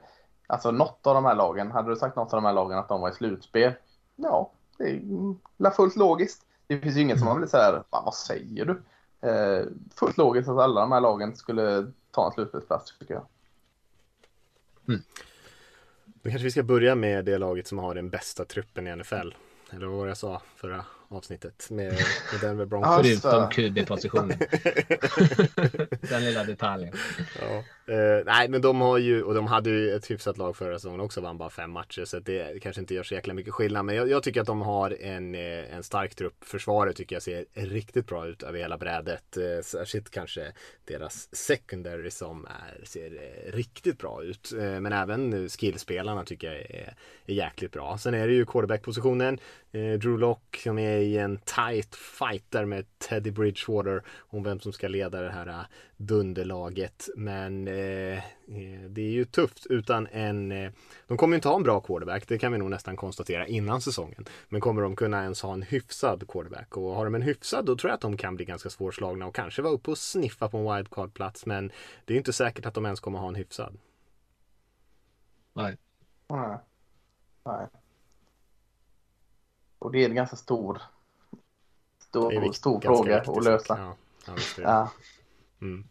alltså något av de här lagen, hade du sagt något av de här lagen att de var i slutspel? Ja, det är fullt logiskt. Det finns ju ingen som har blivit så här, vad säger du? eh, fullt logiskt att alla de här lagen skulle ta en slutspelsplats tycker jag. Mm. Då kanske vi ska börja med det laget som har den bästa truppen i NFL. Eller vad var det jag sa förra avsnittet med, <laughs> med Denver Broncos. Förutom QB-positionen. <laughs> Den lilla detaljen. Ja. Uh, nej, men de har ju, och de hade ju ett hyfsat lag förra säsongen också, vann bara fem matcher. Så det kanske inte gör så jäkla mycket skillnad. Men jag, jag, tycker att de har en, eh, en stark trupp. Försvaret tycker jag ser riktigt bra ut över hela brädet. Uh, särskilt kanske deras secondary som är, ser riktigt bra ut. Uh, men även skillspelarna tycker jag är, är jäkligt bra. Sen är det ju quarterback-positionen. Drew Lock som är i en tight fight där med Teddy Bridgewater om vem som ska leda det här dunderlaget. Men eh, det är ju tufft utan en... Eh, de kommer inte ha en bra quarterback, det kan vi nog nästan konstatera innan säsongen. Men kommer de kunna ens ha en hyfsad quarterback? Och har de en hyfsad då tror jag att de kan bli ganska svårslagna och kanske vara uppe och sniffa på en wildcard-plats. Men det är inte säkert att de ens kommer ha en hyfsad. Nej. Nej. Nej. Och det är en ganska stor, stor, stor fråga att lösa. Ja, ja, ja. Mm.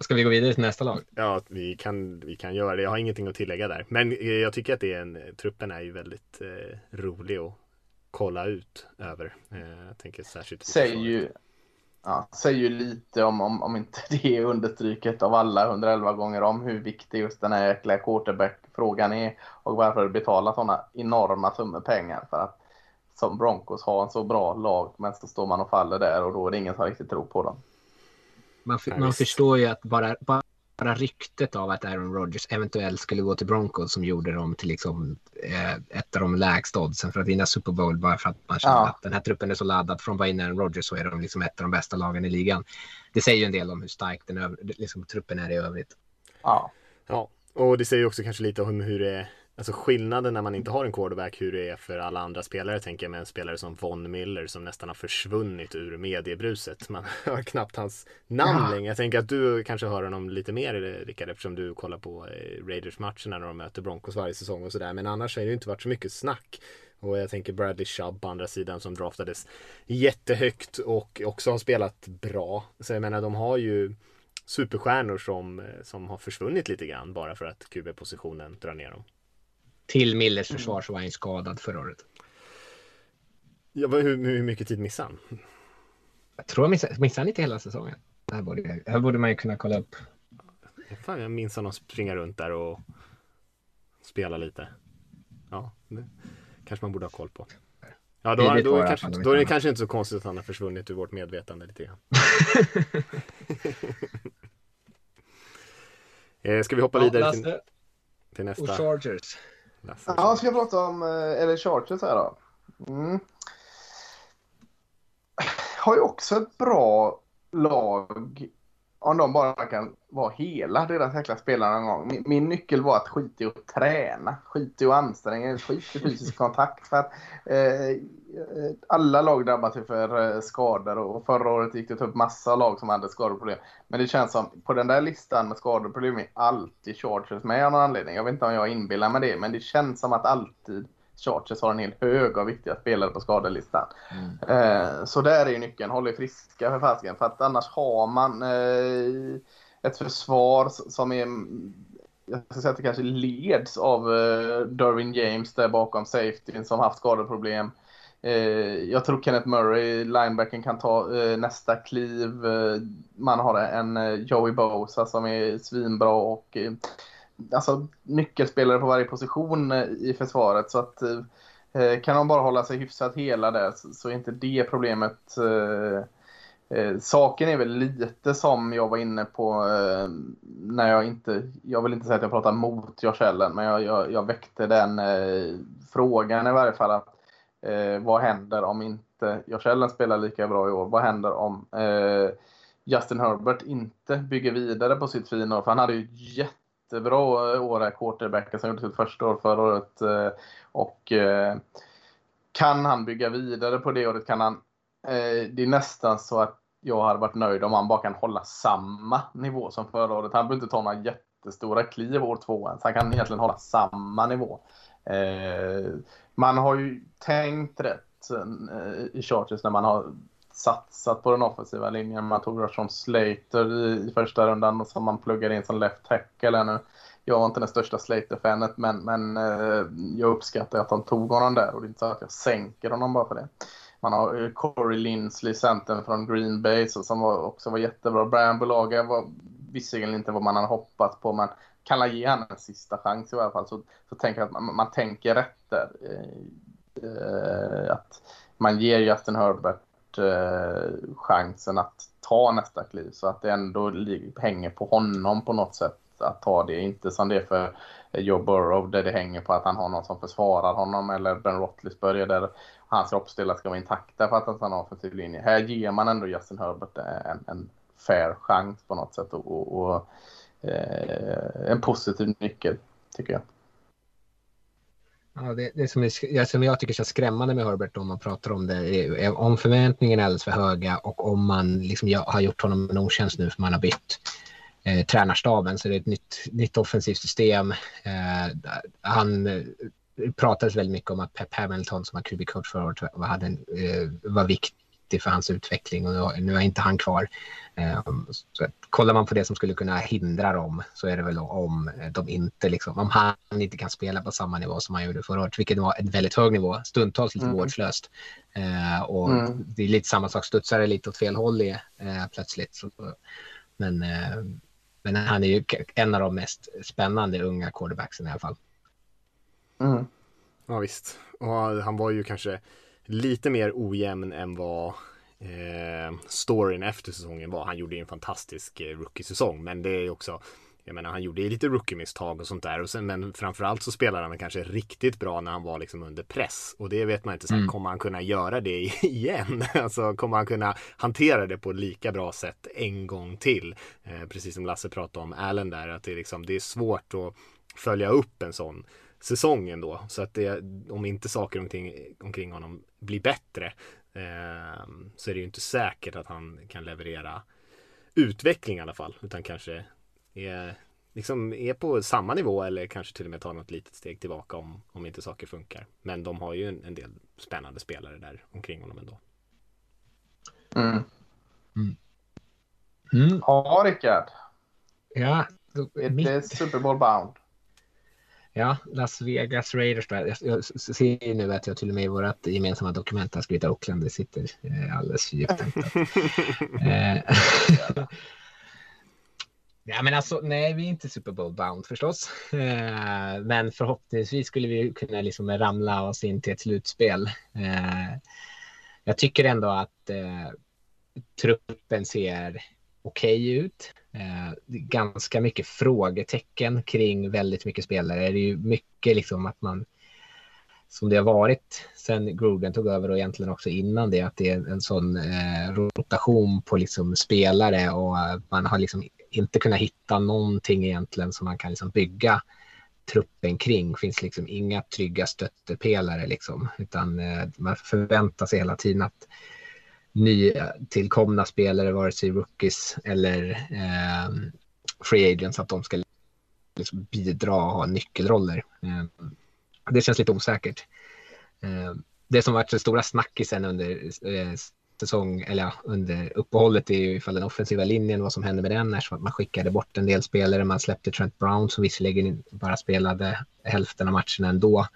Ska vi gå vidare till nästa lag? Ja, vi kan, vi kan göra det. Jag har ingenting att tillägga där. Men eh, jag tycker att det är en, truppen är ju väldigt eh, rolig att kolla ut över. Eh, jag tänker särskilt Säger ju, ja, säger ju lite om, om, om inte <laughs> det är understryket av alla 111 gånger om hur viktig just den här jäkla quarterback-frågan är och varför det betalar sådana enorma summor pengar för att som Broncos har en så bra lag men så står man och faller där och då är det ingen som riktigt tror på dem. Man, man förstår ju att bara, bara ryktet av att Aaron Rodgers eventuellt skulle gå till Broncos som gjorde dem till liksom, eh, ett av de lägsta oddsen för att vinna Super Bowl bara för att man känner ja. att den här truppen är så laddad. Från vad in Aaron Rodgers så är de liksom ett av de bästa lagen i ligan. Det säger ju en del om hur stark den liksom, truppen är i övrigt. Ja. ja, och det säger också kanske lite om hur det är Alltså skillnaden när man inte har en quarterback hur det är för alla andra spelare tänker jag med en spelare som Von Miller som nästan har försvunnit ur mediebruset. Man <laughs> hör knappt hans namn ja. längre. Jag tänker att du kanske hör honom lite mer Rickard eftersom du kollar på eh, Raiders matcherna när de möter Broncos varje säsong och sådär. Men annars har det inte varit så mycket snack. Och jag tänker Bradley Chubb på andra sidan som draftades jättehögt och också har spelat bra. Så jag menar de har ju superstjärnor som, eh, som har försvunnit lite grann bara för att QB-positionen drar ner dem. Till Millers försvar så var han skadad förra året. Ja, hur, hur mycket tid missade han? Jag tror han missade, missade han inte hela säsongen. Det här borde, det här borde man ju kunna kolla upp. Fan, jag minns honom springa runt där och spela lite. Ja, det kanske man borde ha koll på. Ja, då, då, då, är, kanske, då är det kanske inte så konstigt att han har försvunnit ur vårt medvetande lite grann. <laughs> <laughs> Eh, ska vi hoppa vidare till, till nästa? Och Chargers. Ja, ska jag prata om, eh, eller Chargers här då. Mm. Har ju också ett bra lag om de bara kan vara hela deras jäkla spelare någon gång. Min, min, nyckel var att skita i att träna, skit i att anstränga skit i fysisk kontakt. För att, eh, eh alla lag drabbas ju för eh, skador och förra året gick det upp massa lag som hade skadeproblem. Men det känns som, på den där listan med skadeproblem är alltid Chargers med av någon anledning. Jag vet inte om jag inbillar mig det, men det känns som att alltid Chargers har en hel hög av viktiga spelare på skadelistan. Mm. Eh, så där är ju nyckeln. Håll er friska för fasiken. För att annars har man eh, ett försvar som är jag ska säga att det kanske leds av uh, Derwin James där bakom safety som haft skadeproblem. Uh, jag tror Kenneth Murray, linebacken, kan ta uh, nästa kliv. man har en Joey Bosa som är svinbra och alltså, nyckelspelare på varje position eh, i försvaret. Så att eh, eh, kan de bara hålla sig hyfsat hela där så, så är inte det problemet. Eh, eh, saken är väl lite som jag var inne på eh, när jag inte, jag vill inte säga att jag pratar mot Josh Allen, men jag, jag, jag väckte den eh, frågan i varje fall. Att, eh, vad händer om inte Josh Allen spelar lika bra i år? Vad händer om Justin Herbert inte bygger vidare på sitt fina år? För han hade ju jätte jättebra år här, quarterbacken alltså, som gjorde sitt första år förra året. Eh, och eh, kan han bygga vidare på det året kan han... Eh, det är nästan så att jag hade varit nöjd om han bara kan hålla samma nivå som förra året. Han behöver inte ta några jättestora kliv år två ens. Han kan egentligen hålla samma nivå. Man har ju tänkt rätt i Chargers när man har satsat på den offensiva linjen. Man tog Rashon Slater i, i första rundan och som man pluggade in som left tackle nu. Jag var inte den största Slater-fanet men, men eh, jag uppskattar att de tog honom där och det är inte så att jag sänker honom bara för det. Man har eh, Corey Linsley, centern från Green Bay, som var, också var jättebra. Brian Bulaga var visserligen inte vad man hade hoppats på, men kan man ge honom en sista chans i alla fall så, så tänker jag att man, man tänker rätt där. Eh, eh, att man ger Justin Herbert eh, chansen att ta nästa kliv så att det ändå hänger på honom på något sätt att ta det. Inte som det är för Joe Burrow där det hänger på att han har någon som försvarar honom eller Ben Roethlisberger där hans kroppsdelar ska vara intakta för att han har en offensiv linje. Här ger man ändå Justin Herbert en, en fair chans på något sätt och, och, och eh, en positiv nyckel tycker jag. Ja, det, det som, är, som jag tycker känns skrämmande med Herbert om man pratar om det är om förväntningarna är alldeles för höga och om man liksom har gjort honom en otjänst nu för man har bytt eh, tränarstaben så det är ett nytt, nytt offensivt system. Eh, han eh, pratades väldigt mycket om att Pep Hamilton som var QB-coach förra året hade en, eh, var viktig för hans utveckling och nu är inte han kvar. Eh, så att, kollar man på det som skulle kunna hindra dem så är det väl om de inte liksom, om han inte kan spela på samma nivå som han gjorde förra året, vilket var en väldigt hög nivå, stundtals lite mm. vårdslöst. Eh, och mm. det är lite samma sak, studsar det lite åt fel håll i, eh, plötsligt. Så, men eh, men han är ju en av de mest spännande unga quarterbacksen i alla fall. Mm. Ja visst. Och han var ju kanske lite mer ojämn än vad eh, storyn efter säsongen var. Han gjorde ju en fantastisk eh, rookie-säsong men det är också jag menar han gjorde ju lite rookie-misstag och sånt där och sen, men framförallt så spelade han kanske riktigt bra när han var liksom under press och det vet man inte, så mm. kommer han kunna göra det <laughs> igen? alltså kommer han kunna hantera det på lika bra sätt en gång till? Eh, precis som Lasse pratade om Allen där, att det, liksom, det är svårt att följa upp en sån säsong ändå. Så att det, om inte saker omkring, omkring honom blir bättre eh, så är det ju inte säkert att han kan leverera utveckling i alla fall, utan kanske är, liksom är på samma nivå eller kanske till och med tar något litet steg tillbaka om, om inte saker funkar. Men de har ju en, en del spännande spelare där omkring honom ändå. Mm. Mm. Mm. Ja, Rickard. Ja. Ett mitt... Super Bowl bound. Ja, Las Vegas Raiders. Jag, jag ser nu att jag till och med i vårt gemensamma dokument har skrivit Oakland. Det sitter eh, alldeles för djupt. <laughs> Eh, <laughs> Ja, men alltså, nej, vi är inte Super Bowl bound förstås. Eh, men förhoppningsvis skulle vi kunna liksom ramla oss in till ett slutspel. Eh, jag tycker ändå att eh, truppen ser okej okay ut. Eh, ganska mycket frågetecken kring väldigt mycket spelare. Det är ju mycket liksom att man som det har varit sen Gruden tog över och egentligen också innan det, att det är en sån eh, rotation på liksom spelare och eh, man har liksom inte kunnat hitta någonting egentligen som man kan liksom bygga truppen kring. Finns liksom inga trygga stöttepelare liksom, utan eh, man förväntar sig hela tiden att nytillkomna spelare, vare sig rookies eller eh, free agents, att de ska liksom bidra och ha nyckelroller. Eh, det känns lite osäkert. Eh, det som varit den stora snackisen under eh, säsong, eller ja, under uppehållet är ju ifall den offensiva linjen, vad som hände med den, eftersom att man skickade bort en del spelare. Man släppte Trent Brown som visserligen bara spelade hälften av matcherna ändå.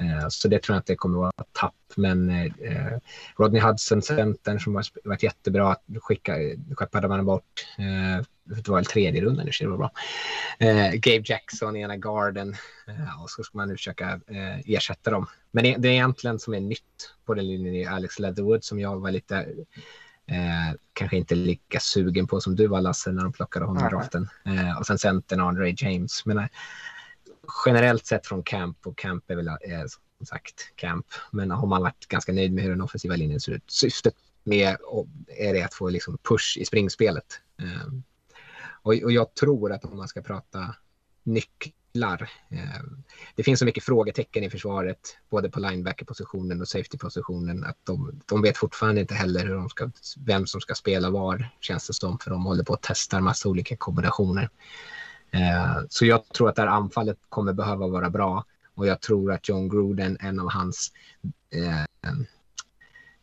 Eh, så det tror jag inte kommer att vara tapp. Men eh, Rodney Hudson, centern som har varit jättebra, skicka, skeppade man bort. Eh, det var väl tredje rundan, det var bra. Eh, Gabe Jackson, ena garden. Eh, och så ska man nu försöka eh, ersätta dem. Men det, det är egentligen som är nytt på den linjen är Alex Leatherwood som jag var lite eh, kanske inte lika sugen på som du var Lasse när de plockade honom i draften. Eh, och sen centern Andre James. Men eh, generellt sett från Camp och Camp är väl eh, som sagt Camp. Men har man varit ganska nöjd med hur den offensiva linjen ser ut. Syftet med är det att få liksom push i springspelet. Eh, och, och jag tror att om man ska prata nycklar. Eh, det finns så mycket frågetecken i försvaret, både på linebacker-positionen och safety-positionen, att de, de vet fortfarande inte heller hur de ska, vem som ska spela var, känns det som, för de håller på att testa en massa olika kombinationer. Eh, så jag tror att det här anfallet kommer behöva vara bra och jag tror att John Gruden, en av hans eh,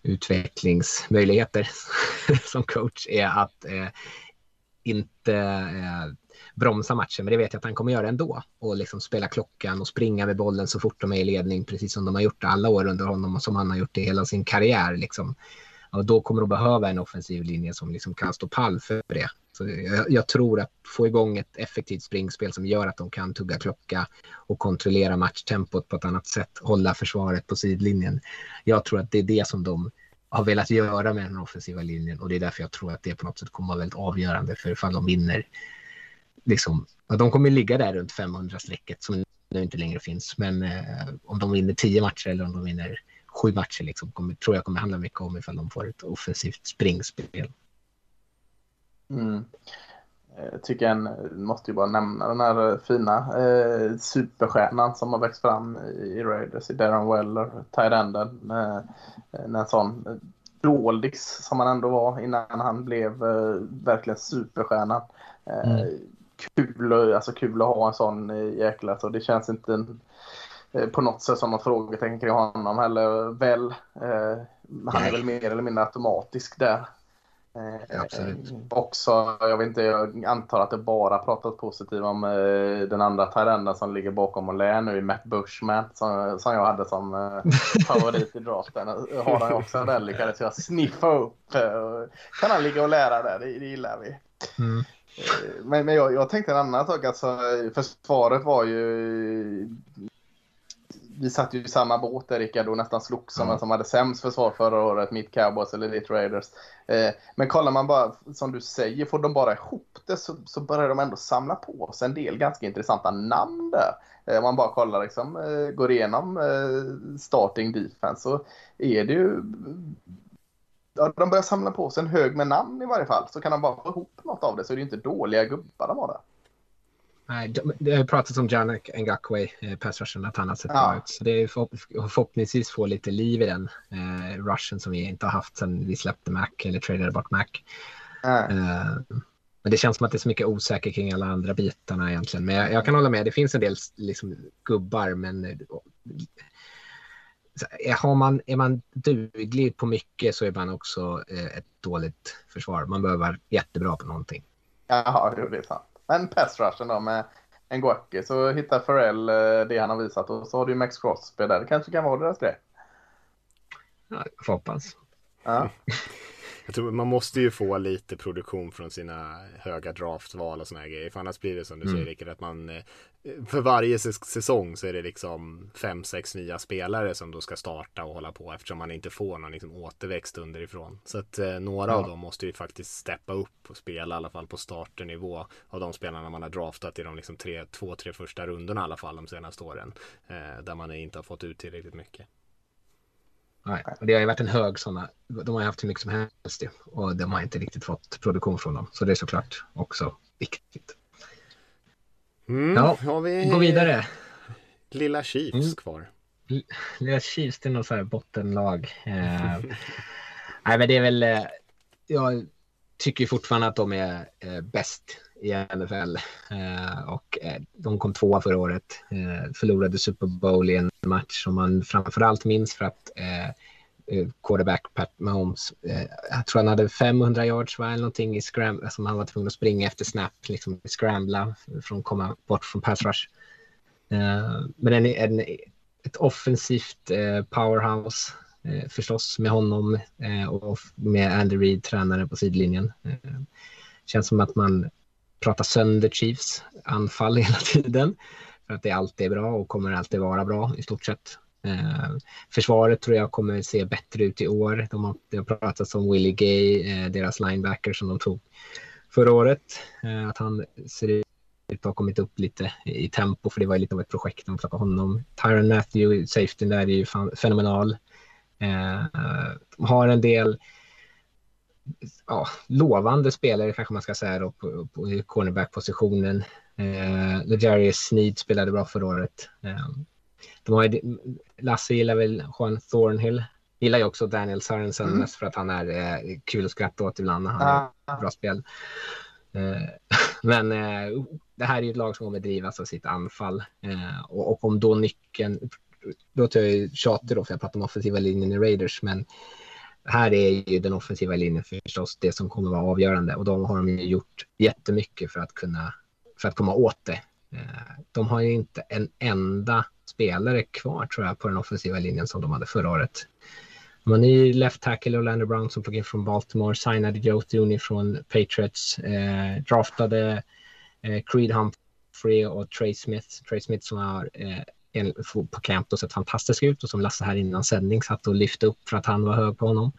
utvecklingsmöjligheter <laughs> som coach är att eh, inte eh, bromsa matchen, men det vet jag att han kommer göra ändå. Och liksom spela klockan och springa med bollen så fort de är i ledning, precis som de har gjort alla år under honom och som han har gjort i hela sin karriär. Liksom. Och då kommer de behöva en offensiv linje som liksom kan stå pall för det. Så jag, jag, tror att få igång ett effektivt springspel som gör att de kan tugga klocka och kontrollera matchtempot på ett annat sätt, hålla försvaret på sidlinjen. Jag tror att det är det som de har velat göra med den offensiva linjen och det är därför jag tror att det på något sätt kommer vara väldigt avgörande för ifall de vinner. Liksom, de kommer ligga där runt 500-strecket som nu inte längre finns, men eh, om de vinner 10 matcher eller om de vinner sju matcher liksom, kommer, tror jag kommer handla mycket om ifall de får ett offensivt springspel. Mm. Jag eh, tycker en, måste ju bara nämna den här fina eh, superstjärnan som har växt fram i Raiders, i Darren Weller, tight-enden. Eh, en sån doldis som han ändå var innan han blev eh, verkligen superstjärnan. Eh, mm. kul, alltså kul att ha en sån jäkla, så det känns inte eh, på något sätt som något frågetecken kring honom heller. Väl, eh, han är väl mer eller mindre automatisk där. Eh, absolut. Också, jag vet inte, jag antar att det bara pratat positivt om eh, den andra Tyrenda som ligger bakom och lär nu, Matt Bushman, som, som jag hade som eh, favorit i draften. Har han också där lyckades jag sniffa upp. Eh, kan han ligga och lära där, det, det gillar vi. Mm. Eh, men, men jag, jag tänkte en annan sak, alltså försvaret var ju vi satt ju i samma båt där Rickard och nästan slogs som mm. som hade sämst försvar förra året, mitt Cowboys eller Elite Raiders. Eh, men kollar man bara, som du säger, får de bara ihop det så, så börjar de ändå samla på sig en del ganska intressanta namn där. Eh, om man bara kollar, liksom, eh, går igenom eh, starting defense så är det ju Ja, de börjar samla på sig en hög med namn i varje fall. Så kan de bara få ihop något av det så är det inte dåliga gubbar de har där. Nej, det har pratats om Janek Ngakwe, eh, pass rushen, att han har sett bra ut. Så det är förhoppningsvis få lite liv i den eh, rushen som vi inte har haft sedan vi släppte Mac eller tradade bort Mac. Eh, men det känns som att det är så mycket osäker kring alla andra bitarna egentligen. Men jag, jag kan hålla med, det finns en del liksom, gubbar, men eh, har man, är man duglig på mycket så är man också eh, ett dåligt försvar. Man behöver vara jättebra på någonting. Ja, det är sant. Men pass rushen då med en Guacke så hittar Farrell eh, det han har visat och så har du Max Crosby där. Det kanske kan vara deras grej. Ja, jag får hoppas. Ja. <laughs> Jag tror man måste ju få lite produktion från sina höga draftval och såna här grejer. För annars blir det som du mm. säger Rickard, att man eh, för varje säsong så är det liksom fem, sex nya spelare som då ska starta och hålla på eftersom man inte får någon liksom återväxt underifrån. Så att eh, några ja. av dem måste ju faktiskt steppa upp och spela i alla fall på starternivå av de spelarna man har draftat i de liksom tre, två, tre första rundorna i alla fall de senaste åren. Eh, där man inte har fått ut tillräckligt mycket. Nej, det har ju varit en hög sådana. De har haft hur mycket som helst och de har inte riktigt fått produktion från dem. Så det är såklart också viktigt. Mm, ja, har vi gå vidare. Lilla Chiefs mm. kvar. Lilla Chiefs, det är något så här bottenlag. Eh, <laughs> nej, men det är väl. Eh, jag tycker fortfarande att de är eh, bäst i NFL. Eh, och eh, de kom tvåa förra året. Förlorade Super Bowl i en match som man framförallt minns för att Eh, quarterback Pat Mahomes, eh, jag tror han hade 500 yards va, eller någonting i scram som han var tvungen att springa efter snap, liksom scrambla för att komma bort från pass rush. Eh, men en, en, ett offensivt powerhouse förstås med honom och med Andy Reid, tränare på sidlinjen. känns som att man pratar sönder Chiefs anfall <laughs> hela tiden. För att det alltid är bra och kommer alltid vara bra i stort sett. Eh, försvaret tror jag kommer se bättre ut i år. De har, det har pratats om Willie Gay, eh, deras linebacker som de tog förra året. Eh, att han ser ut att ha kommit upp lite i tempo för det var lite av ett projekt de plockade honom. Tyron Matthew, safety där är ju fenomenal. Eh, de har en del ja, lovande spelare kanske man ska säga då på, på cornerback-positionen. Eh, Legarius Sneed spelade bra förra året. Eh, de har, Lasse gillar väl Juan Thornhill. Gillar ju också Daniel Sörensen mm. mest för att han är eh, kul att skratta åt ibland när han ah. har bra spel. Eh, <laughs> men eh, det här är ju ett lag som kommer drivas av sitt anfall. Eh, och, och, om då nyckeln, då tar jag tjatig då för jag pratar om offensiva linjen i Raiders, men här är ju den offensiva linjen förstås det som kommer vara avgörande och de har de ju gjort jättemycket för att kunna för att komma åt det. Eh, de har ju inte en enda spelare kvar tror jag på den offensiva linjen som de hade förra året. De har ny left tackle Orlando Brown som tog in från Baltimore, signade Joe Thuney från Patriots, eh, draftade eh, Creed Humphrey och Trey Smith. Trey Smith som har eh, en, på camp och sett fantastisk ut och som Lasse här innan sändning satt och lyfte upp för att han var hög på honom.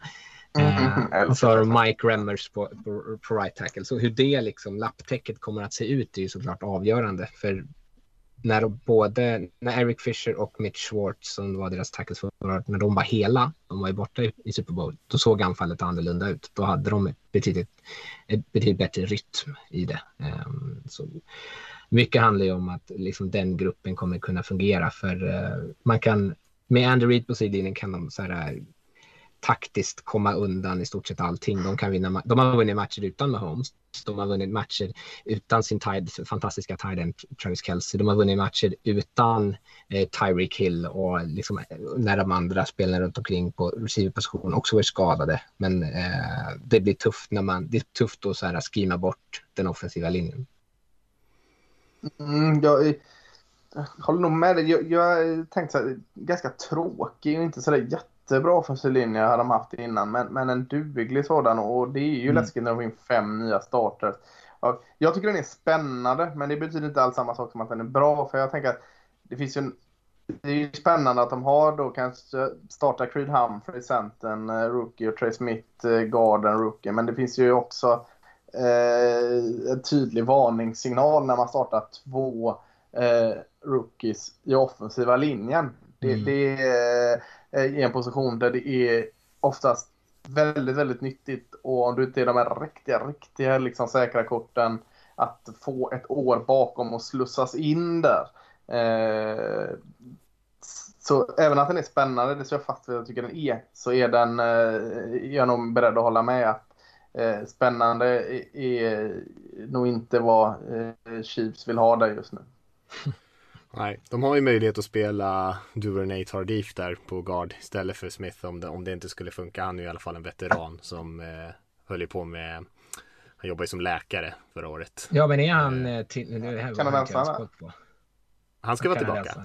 Och så har Mike Remmers på, på, på, right tackle. Så hur det liksom lapptäcket kommer att se ut är ju såklart avgörande. För när både när Eric Fisher och Mitch Schwartz som var deras tackles förra när de var hela, de var ju borta i, i Super Bowl, då såg anfallet annorlunda ut. Då hade de betydligt, betydligt bättre rytm i det. Um, så mycket handlar ju om att liksom den gruppen kommer kunna fungera för uh, man kan med Andy Reid på sidlinjen kan de så här taktiskt komma undan i stort sett allting. De, kan vinna, de har vunnit matcher utan Mahomes. De har vunnit matcher utan sin tide, fantastiska tight Travis Kelce. De har vunnit matcher utan eh, Tyreek Hill och liksom, när de andra spelarna runt omkring på receiverposition också var skadade. Men eh, det blir tufft när man, det är tufft att så här skrima bort den offensiva linjen. Mm, jag, jag håller nog med dig. Jag, jag tänkte så här, ganska tråkig och inte så där jätte jättebra offensiv linje hade de haft innan, men, men en duglig sådan och det är ju mm. läskigt när de får in fem nya starters. Jag tycker den är spännande, men det betyder inte alls samma sak som att den är bra, för jag tänker att det finns ju en det är ju spännande att de har då kanske startat Creed Humphrey, centern, eh, rookie och Trey Smith, eh, garden, rookie. Men det finns ju också eh, en tydlig varningssignal när man startar två eh, rookies i offensiva linjen. Det, mm. det, Eh, i en position där det är oftast väldigt, väldigt nyttigt och om du inte är de här riktiga, riktiga liksom säkra korten att få ett år bakom och slussas in där. Eh, så även att den är spännande, det står jag fast vid att jag tycker den är, så är den, eh, är jag nog beredd att hålla med att eh, spännande är, är nog inte vad eh, Chiefs vill ha där just nu. <laughs> Nej, de har ju möjlighet att spela Duvernay Tardif där på guard istället för Smith om det, om det inte skulle funka. Han är ju i alla fall en veteran som eh, höll på med han jobbar ju som läkare förra året. Ja, men är han eh, till, det här kan han hälsa? Han ska vara tillbaka.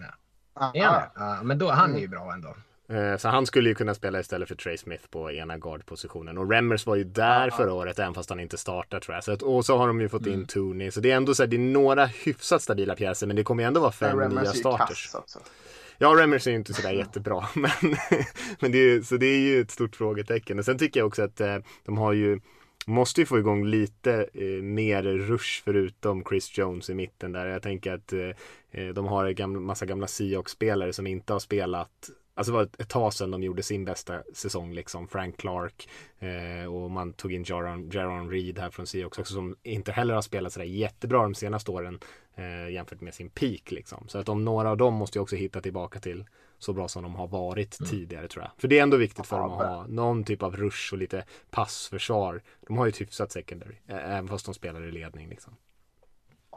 Ja, ja, men då, han är ju bra ändå. Eh, så han skulle ju kunna spela istället för Trey Smith på ena guardpositionen. Och Remmers var ju där ja. förra året, även fast han inte startar tror jag. Så att, och så har de ju fått in mm. Tooney. Så det är ändå så här, det är några hyfsat stabila pjäser, men det kommer ju ändå vara fem nya starters. Ja, Remmers är ju inte sådär jättebra, <laughs> men, men det är, så det är ju ett stort frågetecken. Och sen tycker jag också att eh, de har ju Måste ju få igång lite eh, mer rush förutom Chris Jones i mitten där. Jag tänker att eh, eh de har en gamla, massa gamla Seahawks-spelare som inte har spelat Alltså det var ett, tag sedan de gjorde sin bästa säsong liksom. Frank Clark eh, och man tog in Jaron, Jaron Reed här från Seahawks också som inte heller har spelat sådär jättebra de senaste åren eh, jämfört med sin peak liksom. Så att om några av dem måste ju också hitta tillbaka till så bra som de har varit mm. tidigare tror jag. För det är ändå viktigt för dem att ha någon typ av rush och lite passförsvar. De har ju ett hyfsat secondary, även fast de spelar i ledning liksom.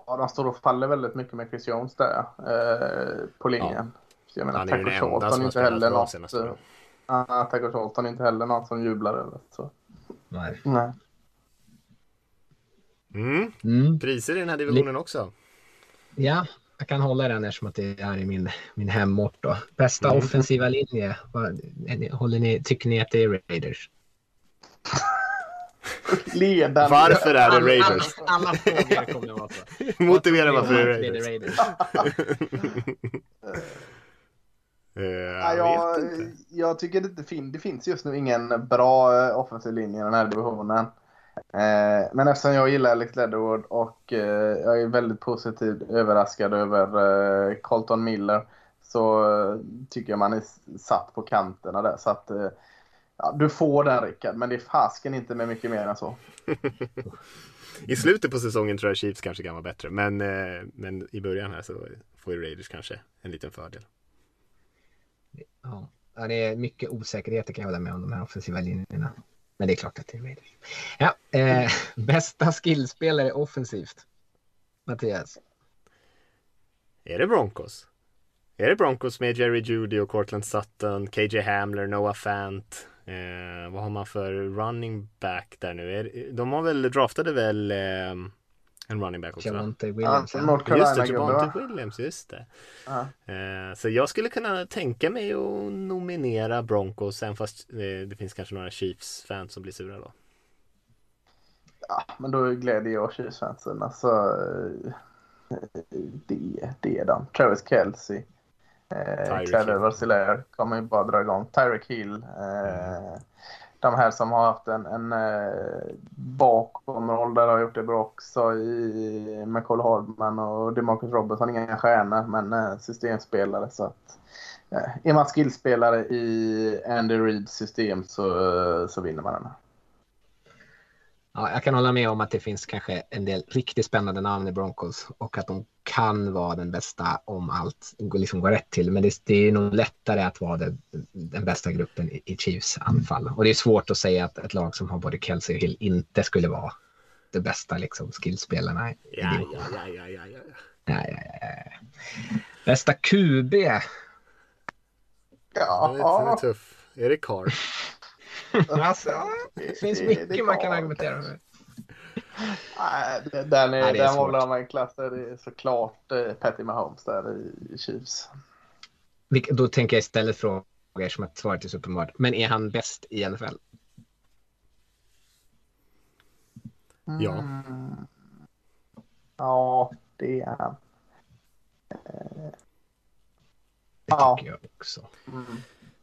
Ja, de står och faller väldigt mycket med Chris Jones där, eh, på linjen. Ja. Jag menar, Taco Charlton inte heller något. Uh, Taco Charlton inte heller något som jublar över. Så. Nej. Nej. Mm. Mm. Priser i den här divisionen också. Ja, jag kan hålla den eftersom att det är i min, min hemort. Då. Bästa mm. offensiva linje, håller ni, tycker ni att det är Raiders? <laughs> Ledande. Varför är det Raiders? Alla, alla, alla frågor kommer att vara så. <laughs> Motivera varför det är Raiders. <laughs> Uh, jag, jag, jag, tycker det, fin det finns just nu ingen bra uh, offensiv linje i den här divisionen. Uh, men eftersom jag gillar Alex Leatherwood och jag är väldigt positivt överraskad över Colton Miller så tycker jag man är satt på kanterna där. Så att, ja, du får den Rickard, men det är fasken inte med mycket mer än så. <laughs> I slutet på säsongen tror jag Chiefs kanske kan vara bättre, men, men i början här så får ju Raiders kanske en liten fördel. Ja. ja, det är mycket osäkerheter kan jag hålla med om de här offensiva linjerna. Men det är klart att det är Raiders. Ja, eh, <laughs> bästa skillspelare offensivt? Mattias? Är det Broncos? Är det Broncos med Jerry Judy och Cortland Sutton, KJ Hamler, Noah Fant, Eh, vad har man för running back där nu? Är, de har väl, draftade väl eh, en running back också? Javonte Williams. Ja, North Just det, Javonte? Williams, just det. Ja. Eh, så jag skulle kunna tänka mig att nominera Broncos, sen fast eh, det finns kanske några Chiefs-fans som blir sura då. Ja, men då gläder jag Chiefs-fansen. Alltså, eh, det, det är de. Travis Kelce. Eh, Tyreek Clyde Hill. Edwards-Helaire kommer ju bara dra igång. Tyreek Hill. Eh, de här som har haft en, en eh, bakomroll där har gjort det bra också i McCall Hardman och DeMarcus Robinson. Inga stjärnor men eh, systemspelare. Så att, eh, är man skillspelare i Andy Reeds system så, eh, så vinner man den här. Ja, jag kan hålla med om att det finns kanske en del riktigt spännande namn i Broncos och att de kan vara den bästa om allt går- liksom går rätt till. Men det, det är nog lättare att vara den, den bästa gruppen i, i Chiefs anfall. Och det är svårt att säga att ett lag som har både Kelsey och Hill inte skulle vara det bästa liksom, skillspelarna. Ja, ja, ja, ja, ja, ja. Ja, ja, ja, ja. Bästa QB. Den är, den är tuff. Är det Carr? <laughs> Alltså, det finns det- mycket det man kan argumentera för. Nej, det- Den, är, Nej, det är den håller man i klass. Det är såklart eh, Patty Mahomes där i, Chiefs. Då tänker jag istället fråga er som att svaret är så uppenbart. Men är han bäst i NFL? Ja. Mm. Ja, det är han. Det Ja. tycker jag också. Mm.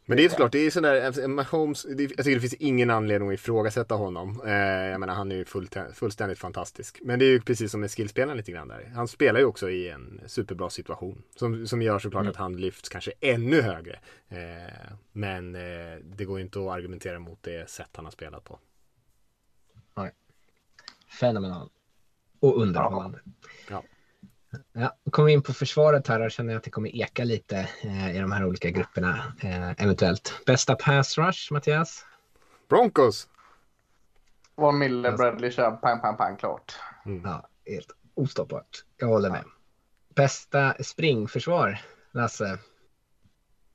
Men det är såklart, det är sådär, alltså, Mahomes, det, jag tycker det finns ingen anledning att ifrågasätta honom. Eh, jag menar, han är ju full, fullständigt fantastisk. Men det är ju precis som med skillspelaren lite grann där. Han spelar ju också i en superbra situation. Som, som gör såklart att han lyfts kanske ännu högre. Eh, men eh, det går ju inte att argumentera mot det sätt han har spelat på. Fenomenal. Och underhållande. Ja. Ja, då kommer vi in på försvaret här och känner jag att det kommer eka lite eh, i de här olika grupperna eh, eventuellt. Bästa pass rush, Mattias? Broncos! Von Miller, Bradley Chubb, pang, pang, pang, klart. Ja, helt ostoppbart. Jag håller med. Bästa springförsvar, Lasse?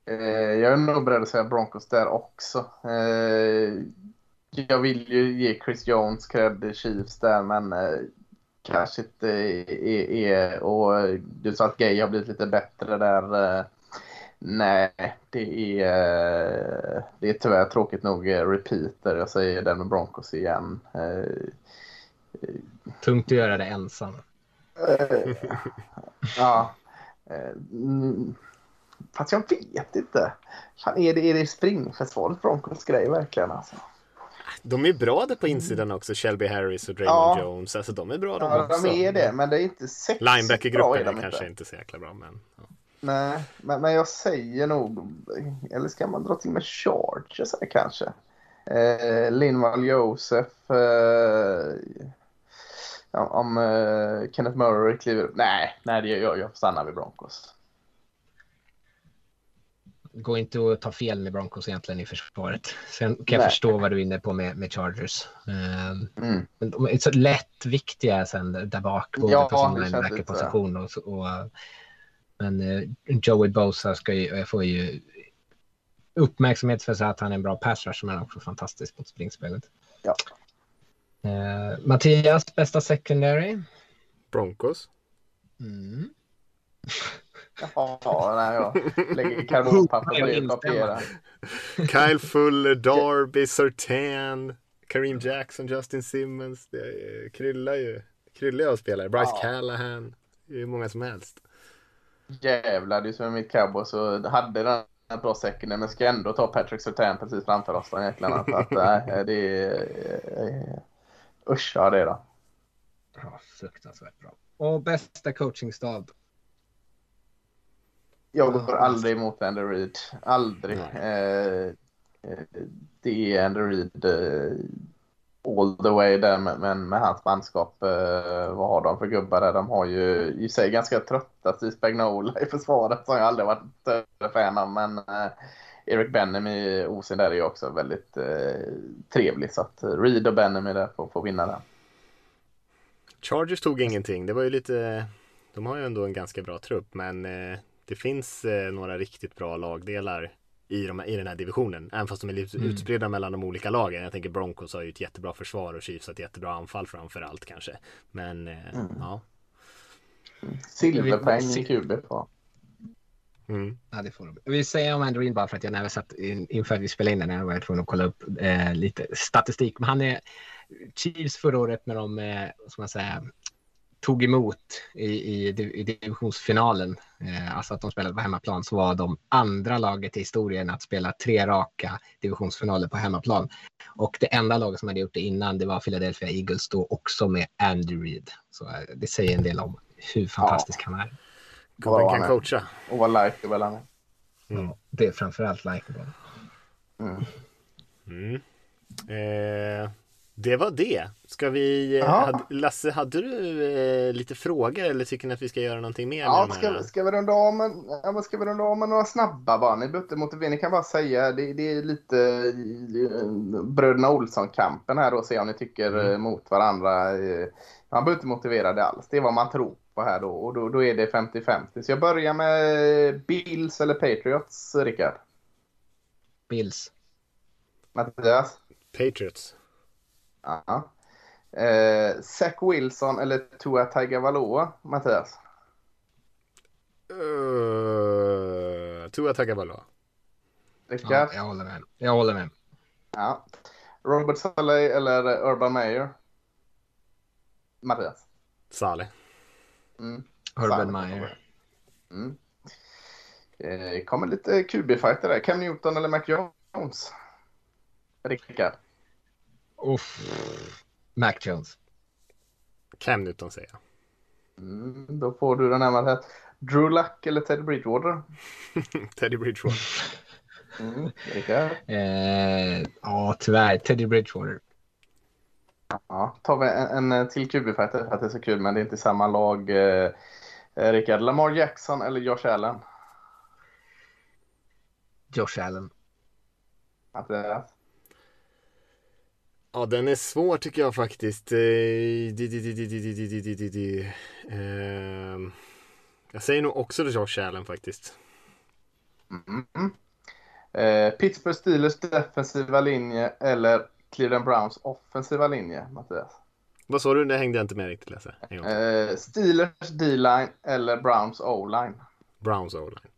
Eh, jag är nog beredd att säga Broncos där också. Eh, jag vill ju ge Chris Jones cred i Chiefs där, men eh, kanske är. Och du sa att Gay har blivit lite bättre där. Eh, nej, det är, eh, det är tyvärr tråkigt nog eh, repeater. Jag säger den med Broncos igen. Tungt att göra det ensam. Ja. Mm, Fast jag vet inte. Är, det, är det springförsvaret Broncos grej verkligen? Alltså? De är bra där på insidan också, Shelby Harris och Ja. Draymond Jones. Alltså de är bra de Ja, också. de är det, men det är inte sexigt. Linebackergruppen är är kanske inte. inte så jäkla bra, men ja. Nej, men, men jag säger nog... Eller ska man dra till med Chargers här kanske? Eh, Linval Josef. Eh, ja, om eh, Kenneth Murray kliver upp. Nej, nej det gör jag. Jag får stanna vid Broncos. Går inte att ta fel med Broncos egentligen i försvaret. Sen kan jag Nej. förstå vad du är inne på med, med Chargers. Ehm, Mm. men de är så lätt viktiga sen där bak, både Ja, på sin det linebacker-position och, och Men eh, Joey Bosa ska ju, får ju uppmärksamhet för så att han är en bra pass rusher, men också fantastisk mot springspelet. Ja. Eh, Mattias, bästa secondary? Broncos. Mm. Ja, nej, jag lägger <laughs> karbonpapper på det papiret. Kyle Fuller, <laughs> Darby, Sertan, Kareem Jackson, Justin Simmons. Det är- kryllar ju. Kryllar av spelare. Bryce Ja. Callahan. Det är ju många som helst. Jävlar, det är som mitt cowboy så hade den en bra second men ska ändå ta Patrick Surtain precis framför oss. De jäklarna. Så att, nej, det är... eh, Usch, ja det är det. Ja, fruktansvärt bra. Och bästa coachingstab? Jag går aldrig emot Andy Reid. Aldrig. Eh, eh, det är Andy Reid eh, all the way där men med hans manskap. Eh, vad har de för gubbar där? De har ju i sig ganska trötta Steve Spagnola i försvaret som jag aldrig varit större fan av. Men eh, Eric Benham i där är ju också väldigt eh, trevlig. Så att Reid och Benham är där för att få vinna den. Chargers tog ingenting. Det var ju lite... De har ju ändå en ganska bra trupp, men det finns eh, några riktigt bra lagdelar i, de, i den här divisionen. Även fast de är lite mm. utspridda mellan de olika lagen. Jag tänker Broncos har ju ett jättebra försvar och Chiefs har ett jättebra anfall framför allt kanske. Men eh, mm. ja. Silverpoäng i QB på. Mm. Ja, det får de. Vi säger om Andrew bara för att jag när vi satt in, inför att vi spelade in den här var jag tvungen att kolla upp eh, lite statistik. Men han är Chiefs förra året när de, eh, ska man säga, tog emot i, i, i divisionsfinalen, eh, alltså att de spelade på hemmaplan, så var de andra laget i historien att spela tre raka divisionsfinaler på hemmaplan. Och det enda laget som hade gjort det innan, det var Philadelphia Eagles då också med Andy Reid. Så eh, det säger en del om hur fantastisk ja. han är. Gubben kan coacha. Och vad likeable han är. Mm. Ja, det är framförallt likeable. Mm. Mm. Eh, det var det. Ska vi, eh, hade, Lasse, hade du eh, lite frågor eller tycker ni att vi ska göra någonting mer? Ja, med ska, ska vi runda av med, ja, ska vi runda av med några snabba bara? Ni behöver inte motivera, ni kan bara säga, det, det är lite eh, Bröderna Olsson-kampen här och se om ni tycker mm. mot varandra. Man behöver inte motivera det alls, det är vad man tror på här då och då, då är det 50-50. Så jag börjar med Bills eller Patriots, Rickard? Bills. Mattias? Patriots. Ja. Eh, Zach Wilson eller Tua Tagovailoa, Mattias? Uh, Tua Tagovailoa. Ja, jag håller med. Jag håller med. Ja. Robert Saleh eller Urban Meyer? Mattias? Saleh. Mm. Urban Meyer. Mm. Eh, kommer lite QB-fighter där. Cam Newton eller Mac Jones? Rickard? Uff. Mac Jones. Cam Newton säger jag. Mm, då får du den här med Drew Luck eller Teddy Bridgewater? <laughs> Teddy Bridgewater. Mm, eh, ja, tyvärr. Teddy Bridgewater. Ja, tar vi en, en till QB-fighter för att det är så kul, men det är inte samma lag. Eh, Rickard, Lamar Jackson eller Josh Allen? Josh Allen. Mattias? Ja, den är svår tycker jag faktiskt. Jag säger nog också Josh Allen faktiskt. Mm. Eh, Pittsburgh Steelers defensiva linje eller Cleveland Browns offensiva linje, Mattias? Vad sa du? Det hängde jag inte med riktigt Lasse. Eh, Steelers D-line eller Browns O-line? Browns O-line.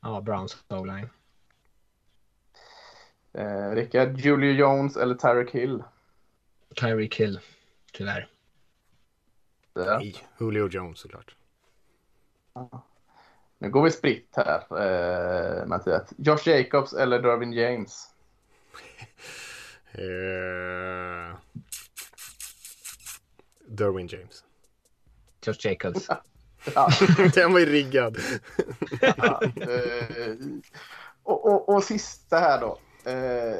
Ja, Browns O-line. Eh, Rickard, Julio Jones eller Tyreek Hill? Tyreek Hill, tyvärr. Ja. Nej, Julio Jones såklart. Nu går vi spritt här, eh, Mattias. Josh Jacobs eller Dervin James? <laughs> eh... Derwin James. Josh Jacobs. <laughs> ja. <laughs> Den var ju riggad. ja, eh, och, och, och sista här då. Eh,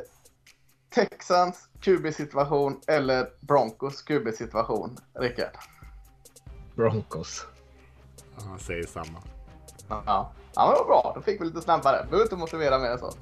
Texans QB-situation eller Broncos QB-situation, Rickard? Broncos. Ja, han säger samma. Ja, ja men det var bra. Då fick vi lite snabbare. Behöver inte motivera mer än så. <laughs>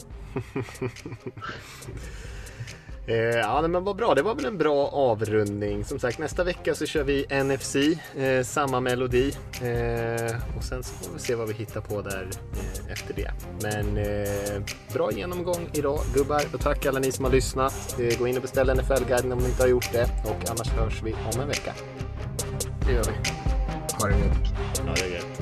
Eh, ja men vad bra, det var väl en bra avrundning. Som sagt nästa vecka så kör vi NFC, eh, samma melodi. Eh, och sen så får vi se vad vi hittar på där eh, efter det. Men eh, bra genomgång idag gubbar och tack alla ni som har lyssnat. Eh, gå in och beställ NFL-guiden om ni inte har gjort det och annars hörs vi om en vecka. Det gör vi. Ha det gött.